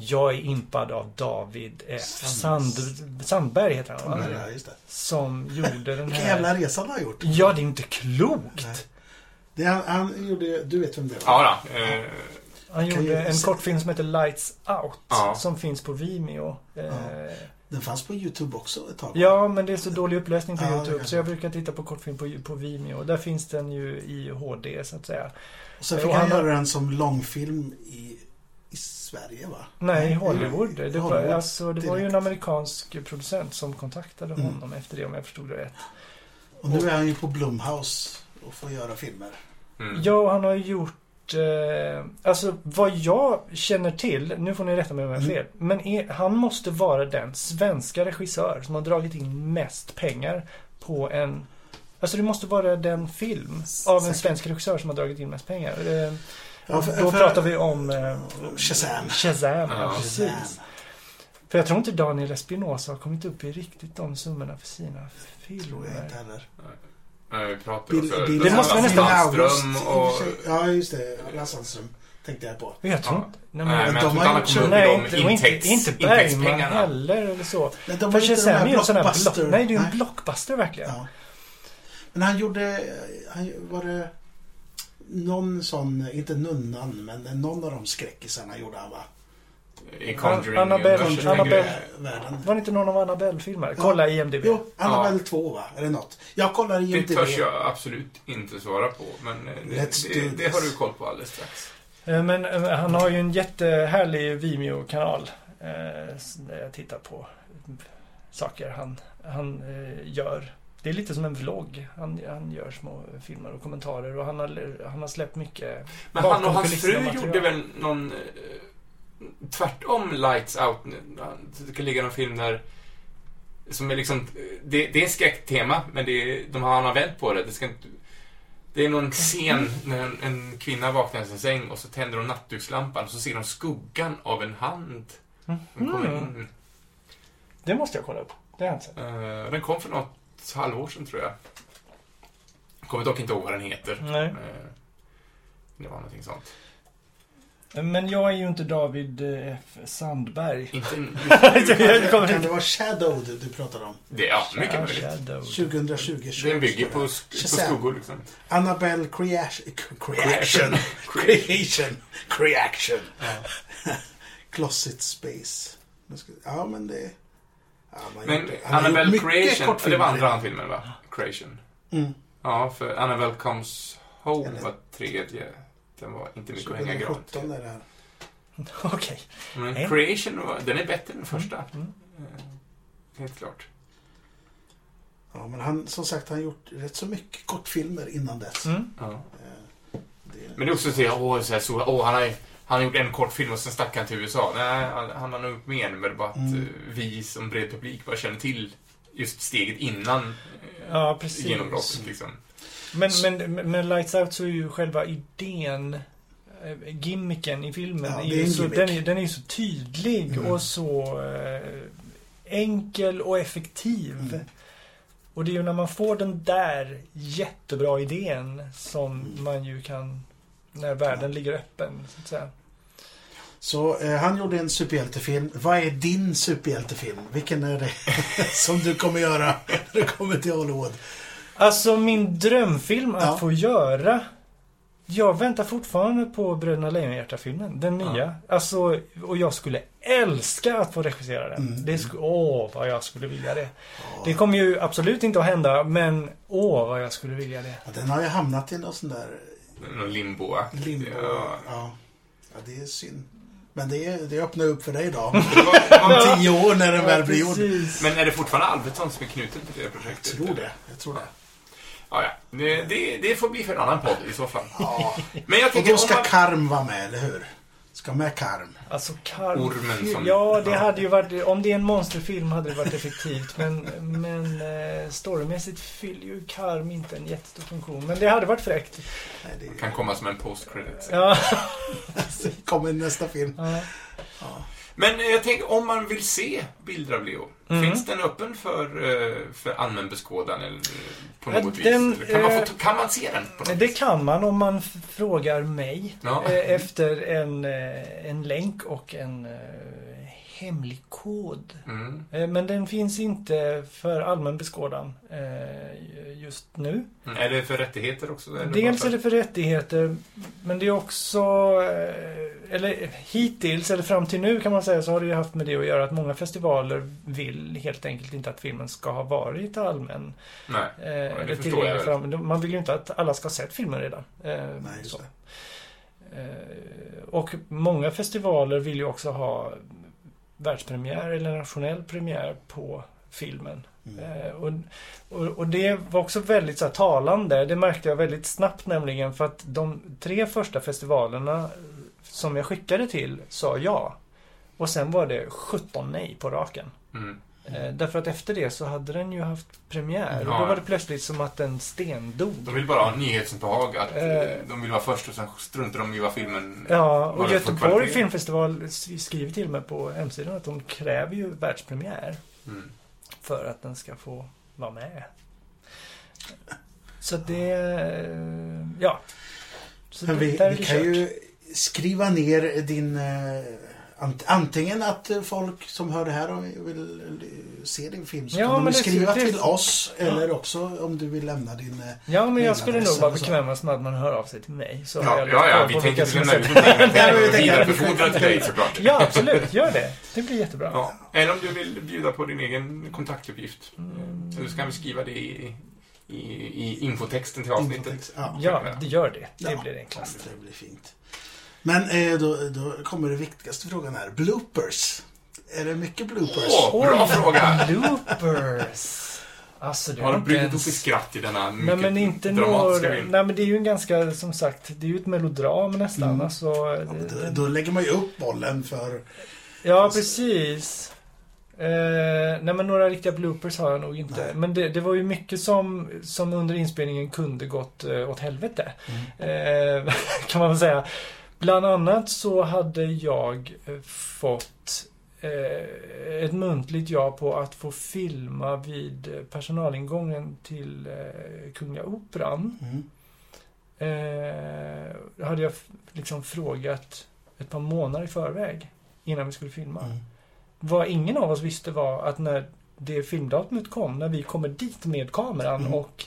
Jag är impad av David eh, Sand, Sandberg, heter han va? Ja, just det. Som gjorde den Vilken här... jävla resa han har gjort. Ja, det är inte klokt! Nej. Det han, han gjorde, du vet vem det var? Ja, då, eh, Han gjorde ju en se- kortfilm som heter Lights Out. Ja. Som finns på Vimeo. Eh, Ja. Den fanns på YouTube också ett tag. Ja, men det är så dålig upplösning på Ja, Youtube så jag brukar titta på kortfilm på, på Vimeo. Där finns den ju i HD så att säga. Och sen fick Och han göra den som långfilm i Sverige va? Nej, Hollywood. Det var, Hollywood alltså, det var ju en amerikansk producent som kontaktade Mm. honom efter det om jag förstod det rätt. Och nu är han ju på Blumhouse och får göra filmer. mm. Ja, han har ju gjort... Eh, alltså vad jag känner till, nu får ni rätta mig om jag har Mm. fel, men är, han måste vara den svenska regissör som har dragit in mest pengar på en... Alltså det måste vara den film av en svensk regissör som har dragit in mest pengar. Ja, för- då för- pratar vi om... Eh, Shazam. Shazam, ja, precis. Shazam. För jag tror inte Daniel Espinosa har kommit upp i riktigt de summorna för sina Tror jag filmer. inte heller. Vi pratar Bill, Det måste vi nästan- Sandström och Ja, just det. Lasse Sandström tänkte jag på. Men jag tror inte... Nej, Nej, men, men jag de har inte kommit upp i nej, de inte, intäkts, inte Bergman heller eller så. Men de För var inte de Shazam är här ju en sån här block, Nej, det är ju en Nej. blockbuster verkligen. Ja. Men han gjorde, han, var det någon sån, inte Nunnan, men någon av de skräckisarna gjorde han va? I Conjuring. Annabelle- Annabelle-. Var det inte någon av Annabelle-filmer? Kolla i IMDB. Jo, Annabelle 2 va? Eller något. Jag kollar i Det IMDb. törs jag absolut inte svara på, men eh, det, det, det har du koll på alldeles strax. Eh, Men eh, han har ju en jättehärlig Vimeo-kanal. Där jag tittar på saker han, han gör. Det är lite som en vlogg. Han, han gör små filmer och kommentarer och han har, han har släppt mycket Men han och hans fru material. gjorde väl någon... eh, Tvärtom Lights Out. Det kan ligga någon film där... Som är liksom... Det, det är skräcktema, men det är, de har, han har vänt på det. Det, ska inte, det är någon scen när en, en kvinna vaknar i sin säng och så tänder hon nattdukslampan och så ser de skuggan av en hand. som kommer Mm. in. Det måste jag kolla upp. Det har jag inte sett. Eh, den kom för något halvår sedan, tror jag. Jag kommer dock inte ihåg vad den heter. Nej. Eh, det var någonting sånt. Men jag är ju inte David eh, F. Sandberg. Inte... Kan det vara Shadow du, pratar om? Det, ja, mycket möjligt. Shadow. 2020. Den bygger på, sk- på skuggor liksom. Annabelle Creation. Creation. Creation. Creation. Closet Space. Ja, men det... Men Annabelle Creation, det var andra filmen va? Creation. Mm. Ja, för Annabelle Comes Home Eller- var tredje. Den var inte mycket att hänga i 2017 granen. är det här. Okej. Men En. Creation, var, den är bättre än den första. Mm. Eh, Helt klart. Ja, men han, som sagt, han har gjort rätt så mycket kortfilmer innan dess. Mm. Ja. Eh, Det, Men det är också så att åh, så här, så, åh han, har, han har gjort en kortfilm och sen stack han till USA. Nej, han, han har nog gjort mer, men det bara att Mm. eh, vi som bred publik bara känner till just steget innan Ja, precis. genombrottet. Liksom. Men, men, men Lights Out så är ju själva idén, eh, gimmicken i filmen, Ja, är är så, den, är, den är ju så tydlig Mm. och så eh, enkel och effektiv. Mm. Och det är ju när man får den där jättebra idén som Mm. man ju kan, när världen ligger öppen, så att säga. Så eh, han gjorde en superhjältefilm. Vad är din superhjältefilm? Vilken är det som du kommer göra när du kommer till Hollywood? Alltså min drömfilm att Ja. få göra. Jag väntar fortfarande på Bröderna Lejonhjärta-filmen. Den nya. Alltså, och jag skulle älska att få regissera den. Mm. Det skulle, åh, vad jag skulle vilja det. Det kommer ju absolut inte att hända, men åh, vad jag skulle vilja det. Ja, den har ju hamnat i någon sån där Någon limbo limbo. Ja. Ja. ja, det är synd. Men det, det öppnar upp för dig då. Om tio år när den väl blir gjord. Men är det fortfarande Albertsson som är knuten till det projektet? Jag tror det. Jag tror det. Ja, ja. Det, det, det får bli för en annan podd i så fall. Ja. Men jag Och då ska man... Karm vara med, eller hur? Ska med Karm. Alltså Karm... Ormen som- Ja, det Ja. hade ju varit... Om det är en monsterfilm hade det varit effektivt. Men, men eh, storymässigt fyller ju Karm inte en jättestor funktion. Men det hade varit fräckt. Nej, det Kan komma som en post-credit. Ja. kommer i nästa film. ja. Men eh, jag tänker, om man vill se bilder av Leo, Mm. finns den öppen för, eh, för allmän beskådan eller eh, på något vis? den, Eller kan, man eh, få, kan man se den? På något Det vis? kan man om man frågar mig. Ja. eh, Efter en, eh, en länk och en eh, hemlig kod. Mm. Eh, Men den finns inte för allmän beskådan eh, just nu. Mm. Är det för rättigheter också? Eller Dels är det för rättigheter, men det är också... eh, Eller hittills, eller fram till nu kan man säga, så har det ju haft med det att göra att många festivaler vill helt enkelt inte att filmen ska ha varit allmän. Nej. Eh, det eller förstår jag för allmän- Man vill ju inte att alla ska ha sett filmen redan. Nej, just så. det. Och många festivaler vill ju också ha världspremiär eller nationell premiär på filmen. Mm. Eh, och, och, och det var också väldigt så här, talande. Det märkte jag väldigt snabbt nämligen för att de tre första festivalerna som jag skickade till sa ja. Och sen var det 17 nej på raken. Mm. Eh, därför att efter det så hade den ju haft premiär. Och Ja. då var det plötsligt som att den stendog. De vill bara ha nyhetsbehag, att eh, Eh. de vill vara först och sen struntar de i vad filmen... Ja, och Göteborg filmfestival skriver till mig på hemsidan att de kräver ju världspremiär Mm. för att den ska få vara med. Så det... Ja. Så Men det- vi, där är vi kan kört. ju skriva ner din... ant- Antingen att eh, folk som hör det här och vill eh, se din film så Ja, kan de skriva det- till oss. Eller också om du vill lämna din... eh, Ja, men jag skulle nog vara bekvämast med att man hör av sig till mig. Så Ja, ja, ja, vi tänker inte lämna ut någonting. Vi Nej, tänker men vi vidarebefordra till dig såklart. Ja, absolut. Gör det. Det blir jättebra. Ja. Eller om du vill bjuda på din egen kontaktuppgift. Mm. Eller så kan vi skriva det i, i, i infotexten till avsnittet. Infotext. Ja. Ja, det gör det. Det Ja. blir enklast. Det blir fint. Men eh, då, då kommer det viktigaste frågan här. Bloopers. Är det mycket bloopers? Åh, bra fråga! Bloopers. Alltså, det Har inte brutit upp ens... i skratt i denna Nej mycket men inte dramatiska några... film? Nej men det är ju en ganska, som sagt, det är ju ett melodram nästan. Mm. Alltså, Ja, det, men då, då lägger man ju upp bollen för... ja precis. Eh, nej men några riktiga bloopers har jag nog inte. Nej. Men det, det var ju mycket som, som under inspelningen kunde gått eh, åt helvete. Eh, kan man väl säga. Bland annat så hade jag eh, fått eh, ett muntligt ja på att få filma vid eh, personalingången till Kungliga Operan. Mm. Eh, hade jag liksom frågat ett par månader i förväg innan vi skulle filma. Mm. Vad ingen av oss visste var att när det filmdatumet kom, när vi kommer dit med kameran Mm. och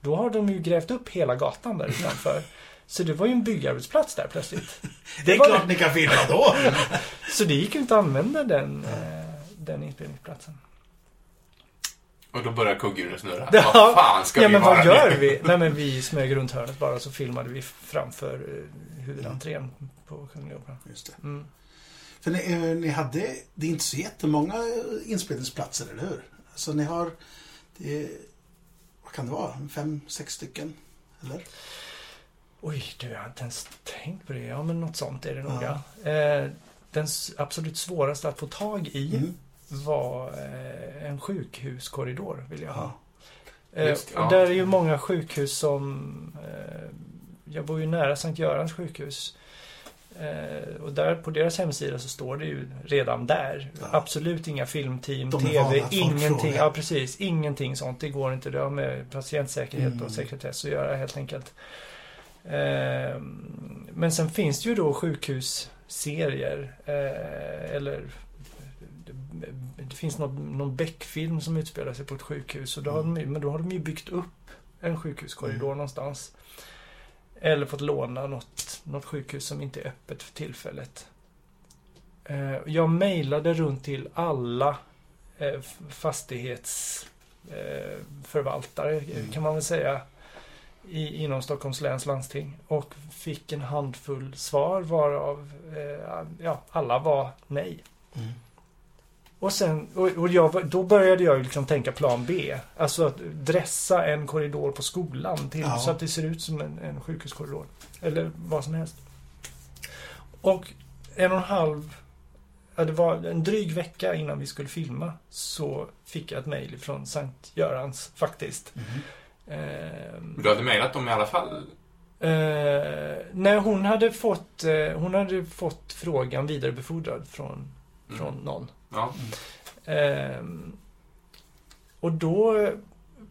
då har de ju grävt upp hela gatan där utanför. Så det var ju en byggarbetsplats där plötsligt. Det är var klart ni kan filma då. Så det gick ju inte att använda den, eh, den inspelningsplatsen. Och då börjar kugghjulen snurra. Ja. Vad fan ska ja vi men vara vad gör nu? vi? Nej men vi smög runt hörnet bara så filmade vi framför eh, huvudentrén på Kungliga Operan. Just det. Mm. För ni, eh, ni hade, det är inte så jättemånga inspelningsplatser, eller hur? Så ni har, det, vad kan det vara, fem, sex stycken? Eller? Oj, du, jag har inte ens tänkt på det. Ja, men något sånt är det nog, Ja. Eh, den absolut svåraste att få tag i Mm. var eh, en sjukhuskorridor, vill jag ha. Ja. Eh, och där är ju många sjukhus som... Eh, jag bor ju nära Sankt Görans sjukhus. Eh, och där på deras hemsida så står det ju redan där. Ja. Absolut inga filmteam, TV, ingenting. Ja, precis. Ingenting sånt. Det går inte. Det har med patientsäkerhet Mm. och sekretess att göra helt enkelt. Eh, men sen finns det ju då sjukhus serier. Eh, eller det, finns någon, någon Beck-film som utspelar sig på ett sjukhus. Och då har de, men då har de ju byggt upp en sjukhuskorridor Mm. någonstans. Eller fått låna något, något sjukhus som inte är öppet för tillfället. Eh, jag mejlade runt till alla eh, fastighetsförvaltare, förvaltare, Mm. kan man väl säga, i, inom Stockholms läns landsting. Och fick en handfull svar varav eh, ja, alla var nej. Mm. Och sen, och, och jag, då började jag liksom tänka plan B. Alltså att dressa en korridor på skolan till, Ja. så att det ser ut som en, en sjukhuskorridor. Eller vad som helst. Och en och en halv, ja, det var en dryg vecka innan vi skulle filma så fick jag ett mejl från Sankt Görans faktiskt. Mm. Ehm, Du hade mejlat dem i alla fall? Eh, nej, hon hade fått, eh, hon hade fått frågan vidarebefordrad från, Mm. från någon. Ja. Ehm, och då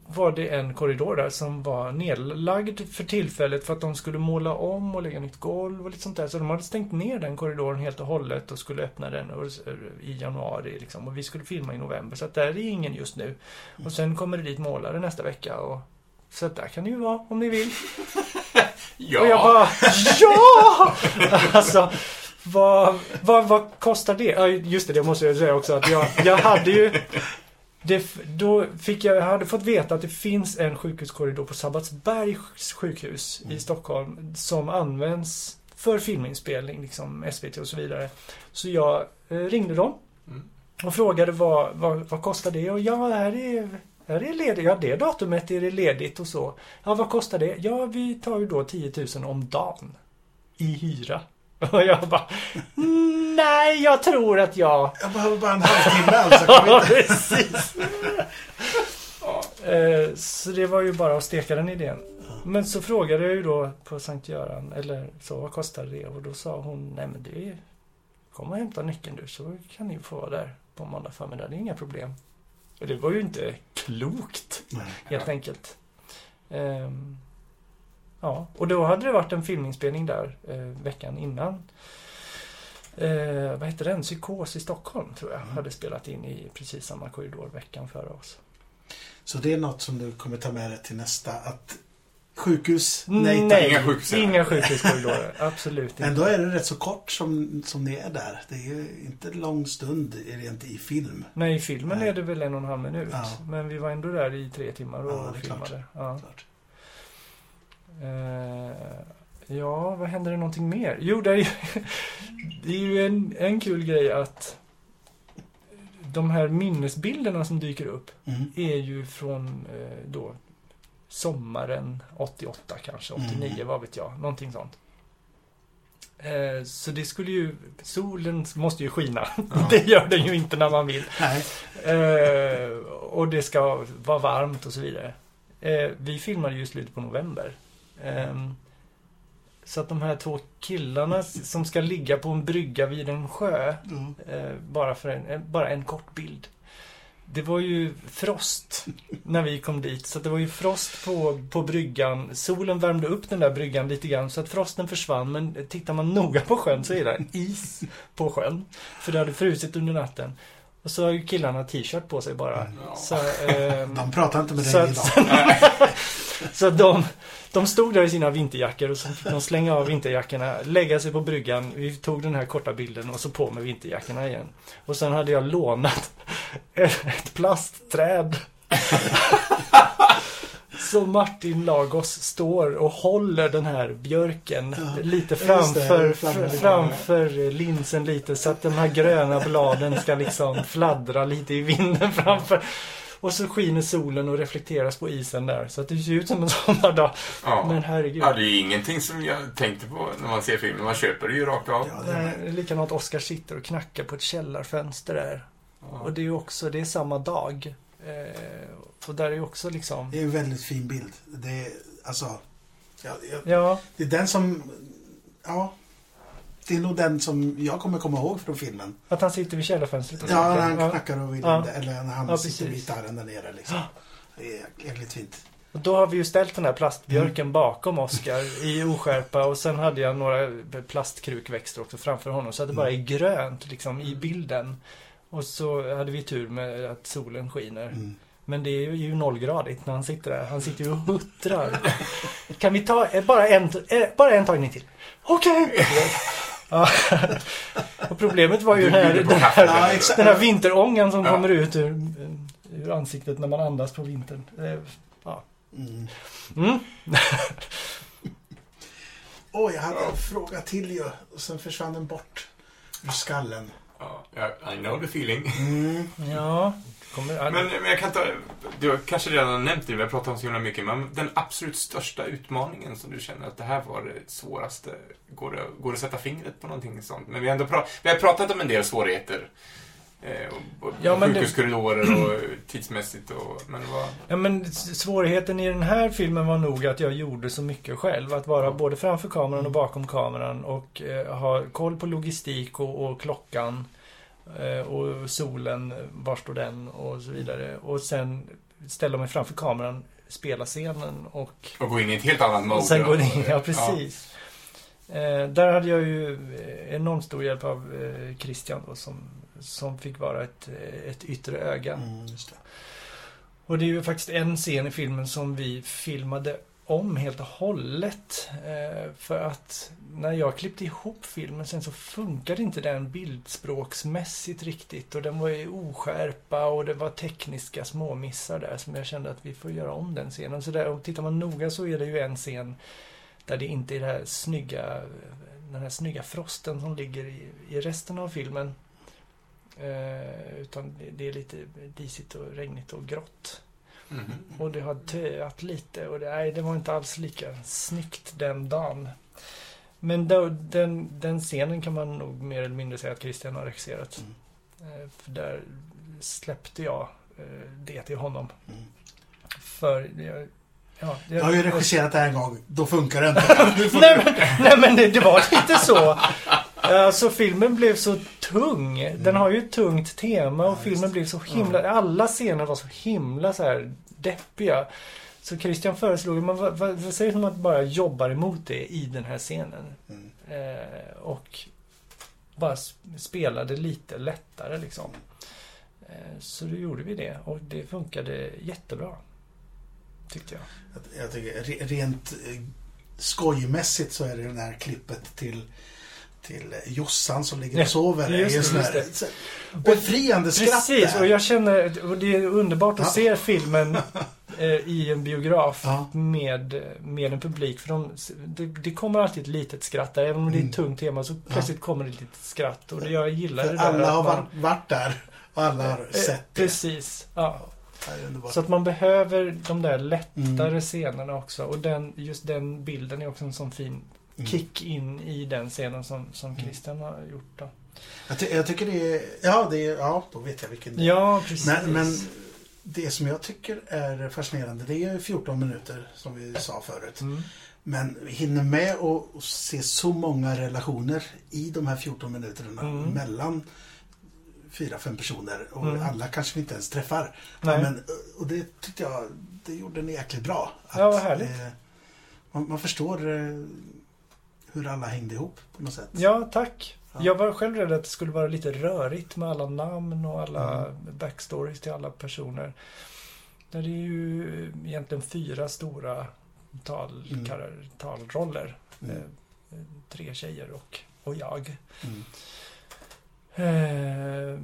var det en korridor där som var nedlagd för tillfället för att de skulle måla om och lägga nytt golv och lite sånt där. Så de hade stängt ner den korridoren helt och hållet och skulle öppna den i januari. Liksom. Och vi skulle filma i november. Så att där är ingen just nu. Och sen kommer det dit målare nästa vecka. Och, så där kan det ju vara om ni vill. Ja. Och jag bara ja! Alltså, vad, vad, vad kostar det? Ja, just det, det måste jag säga också. Att jag, jag hade ju... Det, då fick jag, jag hade fått veta att det finns en sjukhuskorridor på Sabbatsbergs sjukhus i Stockholm som används för filminspelning, liksom SVT och så vidare. Så jag eh, ringde dem Mm. och frågade vad, vad, vad kostar det? Och ja, det här är, det är ledigt. Ja, det datumet är det ledigt och så. Ja, vad kostar det? Ja, vi tar ju då 10 000 om dagen i hyra. Och jag bara, "Mm, nej, jag tror att jag Jag behöver bara en halvtimme alltså. Ja, precis. Eh, Så det var ju bara att steka den idén. Men så frågade jag ju då på Sankt Göran, eller så, vad kostar det? Och då sa hon, nej men det är... Kom och hämta nyckeln du, så kan ni få vara där på måndag förmiddag. Det är inga problem. Det var ju inte klokt, Nej. helt enkelt. Ehm, ja, och då hade det varit en filminspelning där eh, veckan innan. Eh, vad heter den? Psykos i Stockholm, tror jag. Mm. Hade spelat in i precis samma korridor veckan före oss. Så det är något som du kommer ta med dig till nästa. Att sjukhus, Mm, nej nej Inga sjukhus. Inga sjukhuskorridorer. Absolut inte. Ändå är det rätt så kort som, som ni är där. Det är ju inte lång stund rent i film. Nej, i filmen Nej. är det väl en och en halv minut. Ja. Men vi var ändå där i tre timmar och Ja, filmade. Ja. Eh, ja, vad händer det någonting mer? Jo, det är ju, det är ju en, en kul grej att de här minnesbilderna som dyker upp Mm. är ju från eh, då sommaren 88 kanske, 89, Mm. vad vet jag. Någonting sånt. Eh, så det skulle ju, solen måste ju skina. Ja. det gör den ju inte när man vill. Eh, och det ska vara varmt och så vidare. Eh, vi filmade ju i slutet på november. Ehm, så att de här två killarna som ska ligga på en brygga vid en sjö, Mm. eh, bara, för en, bara en kort bild. Det var ju frost när vi kom dit, så det var ju frost på, på bryggan. Solen värmde upp den där bryggan lite grann så att frosten försvann. Men tittar man noga på sjön så är det is på sjön. För det hade frusit under natten. Och så har ju killarna t-shirt på sig bara. Ja. Så, ehm, De pratar inte med dig idag. så de, de stod där i sina vinterjackor och så fick de slänga av vinterjackorna, lägga sig på bryggan. Vi tog den här korta bilden och så på med vinterjackorna igen. Och sen hade jag lånat ett plastträd. Så Martin Lagos står och håller den här björken Ja, lite just det, framför, framför linsen lite så att de här gröna bladen ska liksom fladdra lite i vinden framför. Och så skiner solen och reflekteras på isen där. Så att det ser ut som en sommardag. Ja. Men herregud. ja, det är ingenting som jag tänkte på när man ser filmen. Man köper det ju rakt av. Ja, det är likadant Oskar sitter och knackar på ett källarfönster där. Ja. Och det är ju också, det är samma dag. Eh, och där är ju också liksom... Det är en väldigt fin bild. Det är, alltså... Ja, ja, Ja, det är den som... Ja. Det är nog den som jag kommer komma ihåg från filmen. att han sitter vid källarfönstret Ja, när han Ja. knackar och vill Ja. Eller när han Ja, sitter precis. gitarren där nere liksom. Det är jäkligt fint. Och då har vi ju ställt den här plastbjörken bakom Oscar i oskärpa och sen hade jag några plastkrukväxter också framför honom så att det bara är grönt liksom i bilden. Och så hade vi tur med att solen skiner. Mm. Men det är ju nollgradigt när han sitter där. Han sitter ju och huttrar. Kan vi ta eh, bara en, eh, bara en tagning till? Okej! Ja. Och problemet var ju den här, den här, Ja, den här vinterångan som Ja. kommer ut ur, ur ansiktet när man andas på vintern. Ja. Mm. Mm. Åh, jag hade en fråga till ju. Och sen försvann den bort ur skallen. Ja, I know the feeling. Mm. Ja. Kommer, Men, men jag kan ta, du har kanske redan nämnt det, vi har pratat om så himla mycket, men den absolut största utmaningen som du känner att det här var det svåraste, går det, går det att sätta fingret på någonting sånt? Men vi ändå pra, vi har pratat om en del svårigheter. Eh, och, och Ja, det- sjukhuskorridorer och tidsmässigt och, men vad... Ja, men svårigheten i den här filmen var nog att jag gjorde så mycket själv. Att vara både framför kameran och bakom kameran och eh, ha koll på logistik och, och klockan. Eh, och solen, var står den och så vidare. Och sen ställa mig framför kameran, spela scenen och Och gå in i ett helt annat mode. och sen det in, ja precis. Eh, där hade jag ju eh, enormt stor hjälp av eh, Christian då, som, som fick vara ett, eh, ett yttre öga. Mm, det. Och det är ju faktiskt en scen i filmen som vi filmade om helt och hållet. Eh, för att när jag klippte ihop filmen sen så funkade inte den bildspråksmässigt riktigt. Och den var i oskärpa och det var tekniska småmissar där som jag kände att vi får göra om den scenen. Så där, och tittar man noga så är det ju en scen där det inte är det här snygga, den här snygga frosten som ligger i, i resten av filmen. Eh, utan det, är lite disigt och regnigt och grått. Mhm. Och det har töat lite och det, nej, det var inte alls lika snyggt den dagen. Men då, den, den scenen kan man nog mer eller mindre säga att Christian har regisserat. Mm. Eh, För där släppte jag eh, det till honom. Mm. För jag, ja, Jag har ju regisserat det här en gång. Då funkar det inte. Nej men, nej, men det, det var lite så. Alltså filmen blev så tung. Den har ju ett tungt tema och filmen blev så himla... Alla scener var så himla så här deppiga. Så Christian föreslog, men vad, vad, vad säger om att bara jobbar emot det i den här scenen? Mm. Eh, och bara spelade lite lättare liksom. Eh, så då gjorde vi det och det funkade jättebra. Tyckte jag. Jag- Jag tycker re- rent eh, skojmässigt så är det det här klippet till till Jossan som ligger Ja, och sover. just just här- det. så- Befriande skratt Precis, där. och jag känner, och det är underbart att Ja. se filmen eh, i en biograf Ja. med, med en publik. För de, det, det kommer alltid ett litet skratt där, även om det är Mm. ett tungt tema så plötsligt kommer det ett litet skratt. Och det, jag gillar För det där. alla har man- varit, där och alla har eh, sett det. Precis, ja. Så att man behöver de där lättare Mm. scenerna också. Och den, just den bilden är också en sån fin Mm. Kick in i den scenen som, som Christian har gjort. Då. Jag, ty- jag tycker det är... Ja, det är, ja, då vet jag vilken det är. Ja, precis. Men, men det som jag tycker är fascinerande, det är ju 14 minuter som vi sa förut. Mm. Men vi hinner med att att se så många relationer i de här 14 minuterna Mm. mellan fyra, fem personer. Och Mm. alla kanske vi inte ens träffar. Nej. Men, och det tyckte jag, det gjorde ni jäkligt bra. Ja, vad härligt. eh, man, man förstår eh, hur alla hängde ihop på något sätt. Ja, tack. Ja. Jag var själv rädd att det skulle vara lite rörigt med alla namn och alla Mm. backstories till alla personer. Där det är ju egentligen fyra stora tal, Mm. kar- talroller. Mm. Eh, tre tjejer och, och jag. Mm. Eh,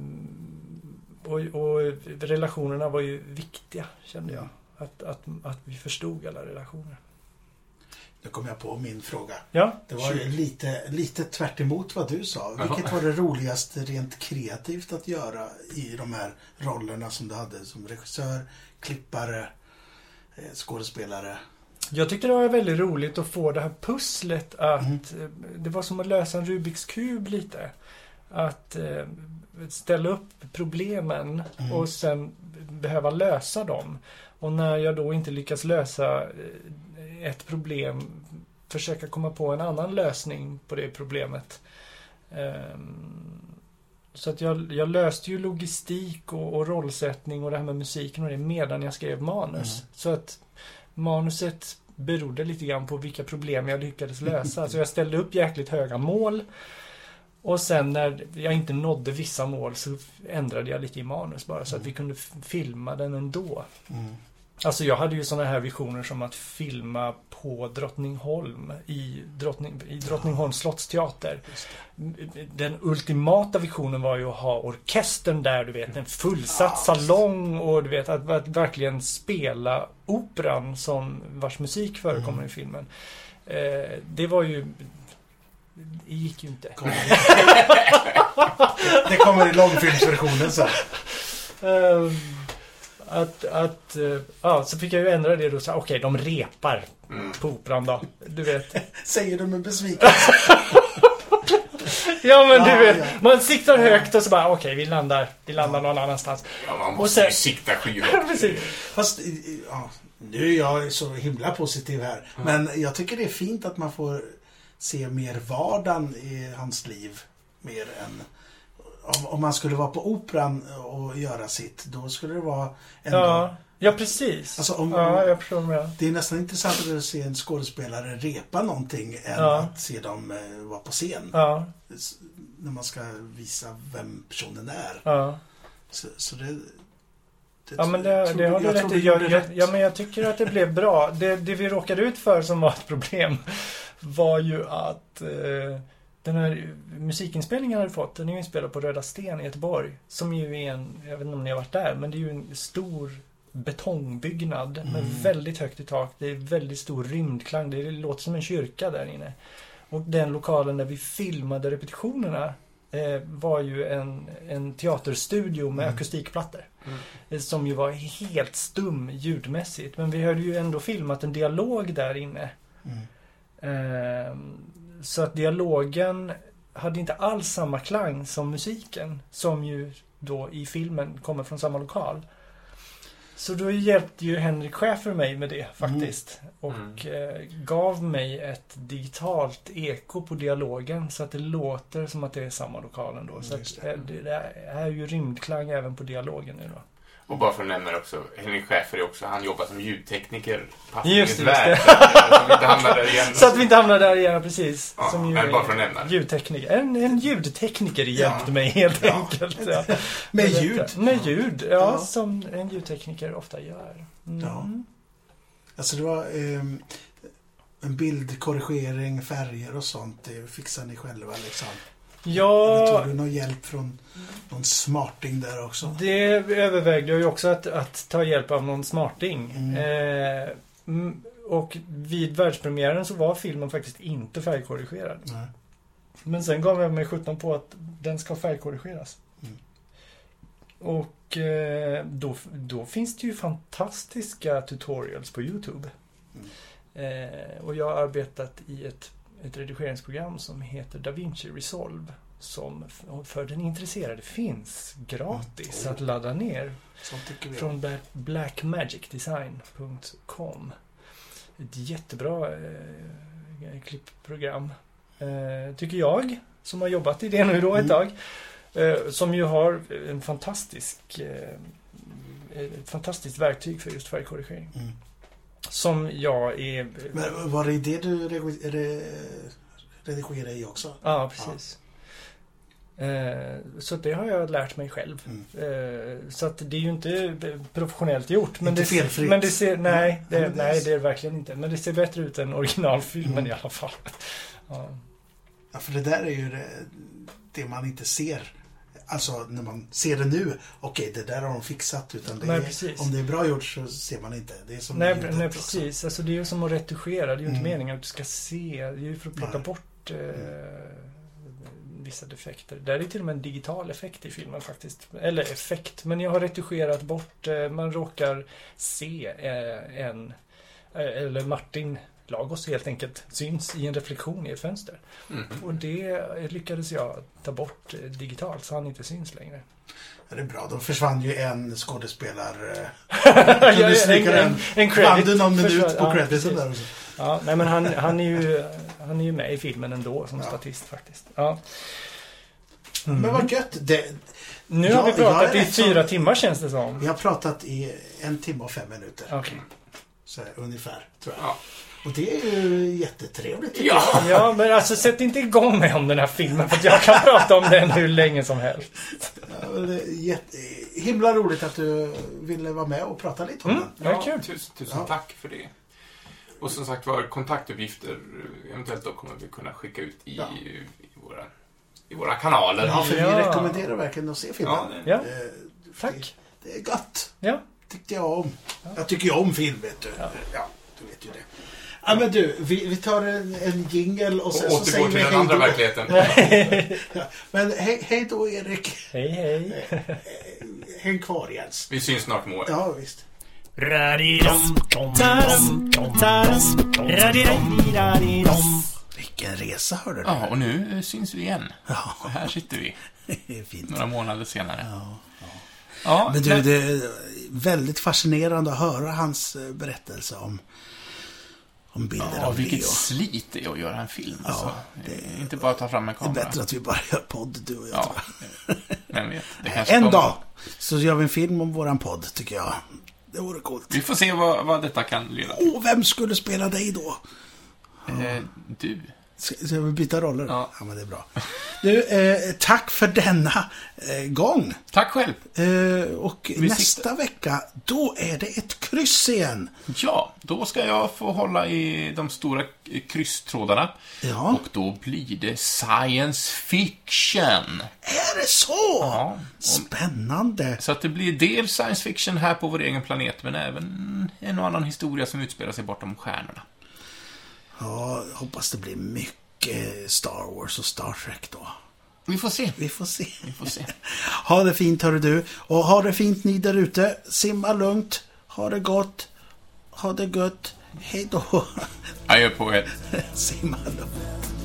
och, och relationerna var ju viktiga, kände jag. Att, att, att vi förstod alla relationer. Nu kom jag på min fråga. Ja, Det var ju lite, lite tvärt emot vad du sa. Vilket var det roligaste rent kreativt att göra i de här rollerna som du hade som regissör, klippare, eh, skådespelare? Jag tyckte det var väldigt roligt att få det här pusslet att Mm. eh, det var som att lösa en Rubiks kub lite. Att eh, ställa upp problemen Mm. och sen behöva lösa dem. Och när jag då inte lyckas lösa ett problem försöka komma på en annan lösning på det problemet. Ehm, Så att jag, jag löste ju logistik och, och rollsättning och det här med musiken och det medan jag skrev manus. Mm. Så att manuset berodde lite grann på vilka problem jag lyckades lösa. Så jag ställde upp jäkligt höga mål. Och sen när jag inte nådde vissa mål så ändrade jag lite i manus bara så att vi kunde f- filma den ändå. Mm. Alltså jag hade ju sådana här visioner som att filma på Drottningholm i, Drottning, i Drottningholms slottsteater. Den ultimata visionen var ju att ha orkestern där, du vet, en fullsatt salong och du vet, att, att verkligen spela operan som vars musik förekommer Mm. i filmen. Eh, det var ju... Det gick ju inte. Det kommer i långfilmsversionen sen. Eh, att, att, eh, ja, så fick jag ju ändra det då. Okej, de repar Mm. på operan då. Du vet. Säger du med besvikelse. Ja men du vet, man siktar högt och så bara okej, vi landar, vi landar någon annanstans. Ja, man Och måste sen- ju sikta skyhögt. Fast, ja, nu är jag så himla positiv här. Men jag tycker det är fint att man får se mer vardagen i hans liv. Mer än... Om, om man skulle vara på operan och göra sitt, då skulle det vara ändå... Ja, ja precis. Alltså, om- ja, jag förstår menar. Det är nästan intressantare att se en skådespelare repa någonting än Ja. att se dem eh, vara på scen. Ja, När man ska visa vem personen är. ja. Så, så det, det... Ja men det, det har du rätt i. Jag, ja men jag tycker att det blev bra. Det, det vi råkade ut för som var ett problem var ju att eh, den här musikinspelningen jag hade fått, den är ju inspelad på Röda Sten i Göteborg. Som ju är en, jag vet inte om ni har varit där, men det är ju en stor betongbyggnad med Mm. väldigt högt i tak. Det är väldigt stor rymdklang. Det låter som en kyrka där inne. Och den lokalen där vi filmade repetitionerna eh, var ju en, en teaterstudio med Mm. akustikplattor. Mm. Eh, Som ju var helt stum ljudmässigt. Men vi hade ju ändå filmat en dialog där inne. Mm. Så att dialogen hade inte alls samma klang som musiken. Som ju då i filmen kommer från samma lokal. Så då hjälpte ju Henrik Schäfer mig med det faktiskt. Och eh, gav mig ett digitalt eko på dialogen så att det låter som att det är samma lokal ändå. Så att, det. eh, det, det är ju rymdklang även på dialogen nu då. Och bara för att nämna det också, Henrik Schäfer är också, han jobbar som ljudtekniker. Just det, just värld. Så att vi inte hamnar där igen. Så att vi inte hamnar där igen precis. Ja, som men bara för att nämna det. Ljudtekniker. En, en ljudtekniker hjälpte Ja. mig helt Ja. enkelt. Ja. Med Det ljud. Med ljud, ja, Ja. Som en ljudtekniker ofta gör. Mm. Ja. Alltså det var ehm, en bildkorrigering, färger och sånt. Det fixar ni själva liksom. Ja, tog du någon hjälp från någon smarting där också? det övervägde jag ju också att, att ta hjälp av någon smarting. Mm. Eh, mm, och vid världspremiären så var filmen faktiskt inte färgkorrigerad. Nej. Men sen gav jag mig sjutton på att den ska färgkorrigeras. Mm. Och eh, då, då finns det ju fantastiska tutorials på Youtube. Mm. Eh, och jag har arbetat i ett, ett redigeringsprogram som heter DaVinci Resolve. Som för den intresserade finns gratis Mm. att ladda ner från Bla- blackmagicdesign.com. Ett jättebra eh, klippprogram. Eh, tycker jag, som har jobbat i det nu då ett Mm. tag. Eh, som ju har en fantastisk eh, ett fantastiskt verktyg för just färgkorrigering. Mm. Som jag är... Men var det det du redigerade i också? Ja, precis. Eh, så det har jag lärt mig själv. Mm. Eh, så att det är ju inte professionellt gjort. Men Inte det, felfritt. Men det ser, nej, Ja, det, är nej, det är det verkligen inte. Men det ser bättre ut än originalfilmen Mm. i alla fall. Ja. Ja, för det där är ju det, det man inte ser. Alltså när man ser det nu, okej det där har de fixat. Utan det Nej, är, om det är bra gjort så ser man inte. Det är som Nej, nej, också. precis. Alltså, det är ju som att retuschera. Det är ju inte Mm. meningen att du ska se. Det är ju för att plocka Nej. bort eh, vissa defekter. Där är till och med en digital effekt i filmen faktiskt. Eller effekt, men jag har retuscherat bort. Eh, man råkar se eh, en, eh, eller Martin Lagos helt enkelt, syns i en reflektion i ett fönster. Mm. Och det lyckades jag ta bort eh, digitalt så han inte syns längre. Ja, det är bra. Då försvann ju en skådespelare. Jag- stryka en, en, en credit. du någon minut försvann- på ja, crediten precis. där också? Ja, nej men han, han, är ju, han är ju med i filmen ändå som Ja. statist faktiskt. Ja. Mm. Men vad gött. Det, Nu Ja, har vi jag pratat i fyra timmar känns det som. vi har pratat i en timme och fem minuter. Okej. Så ungefär, tror jag. Ja. Och det är ju jättetrevligt Ja. Ja, men alltså sätt inte igång mig om den här filmen för att jag kan prata om den hur länge som helst. Ja, det är jätte, himla roligt att du ville vara med och prata lite om Mm. den. Ja, kul. Tusen, tusen Ja. tack för det. Och som sagt var, kontaktuppgifter eventuellt då kommer vi kunna skicka ut i, Ja. i, våra, i våra kanaler. Ja, för Ja. vi rekommenderar verkligen att se filmen. Ja, det- Ja, Eh, tack. Det, det är gött. Ja. Tyckte jag om. Jag tycker ju om film, vet du. Ja, du vet ju det. Ja, men du, vi, vi tar en, en jingle och sen Och så säger vi till den andra då. verkligheten. Ja, men hej, hej då, Erik. Hej, hej. Häng kvar, Jens. Vi syns snart, Moe. Ja, visst. Vilken resa, hörde du. Ja, och nu eh, syns vi igen. Ja. Så här sitter vi, fint. några månader senare. Ja. Ja, Men du, men- det är väldigt fascinerande att höra hans eh, berättelse om, om bilder Ja, av vilket Leo. slit det är att göra en film. Ja, alltså. det- Inte bara ta fram en Det är kamera. bättre att vi bara gör podd, du och jag. Ja, vem vet. En kommer. dag så gör vi en film om våran podd, tycker jag. Det vore coolt. Vi får se vad, vad detta kan leda till. Och vem skulle spela dig då? Eh, du. Ska, vi byta roller? Ja. ja, men det är bra. Du, eh, tack för denna eh, gång. Tack själv. Eh, och Vi nästa vecka, då är det ett kryss igen. Ja, då ska jag få hålla i de stora krysstrådarna. Ja. Och då blir det science fiction. Är det så? Ja. Spännande. Så att det blir dels science fiction här på vår egen planet, men även en och annan historia som utspelar sig bortom stjärnorna. Ja, hoppas det blir mycket Star Wars och Star Trek då. Vi får se. Vi får se. Vi får se. Ha det fint hörru du. Och ha det fint ni där ute. Simma lugnt. Ha det gott. Ha det gött. Hej då. Adjö på er. Simma lugnt.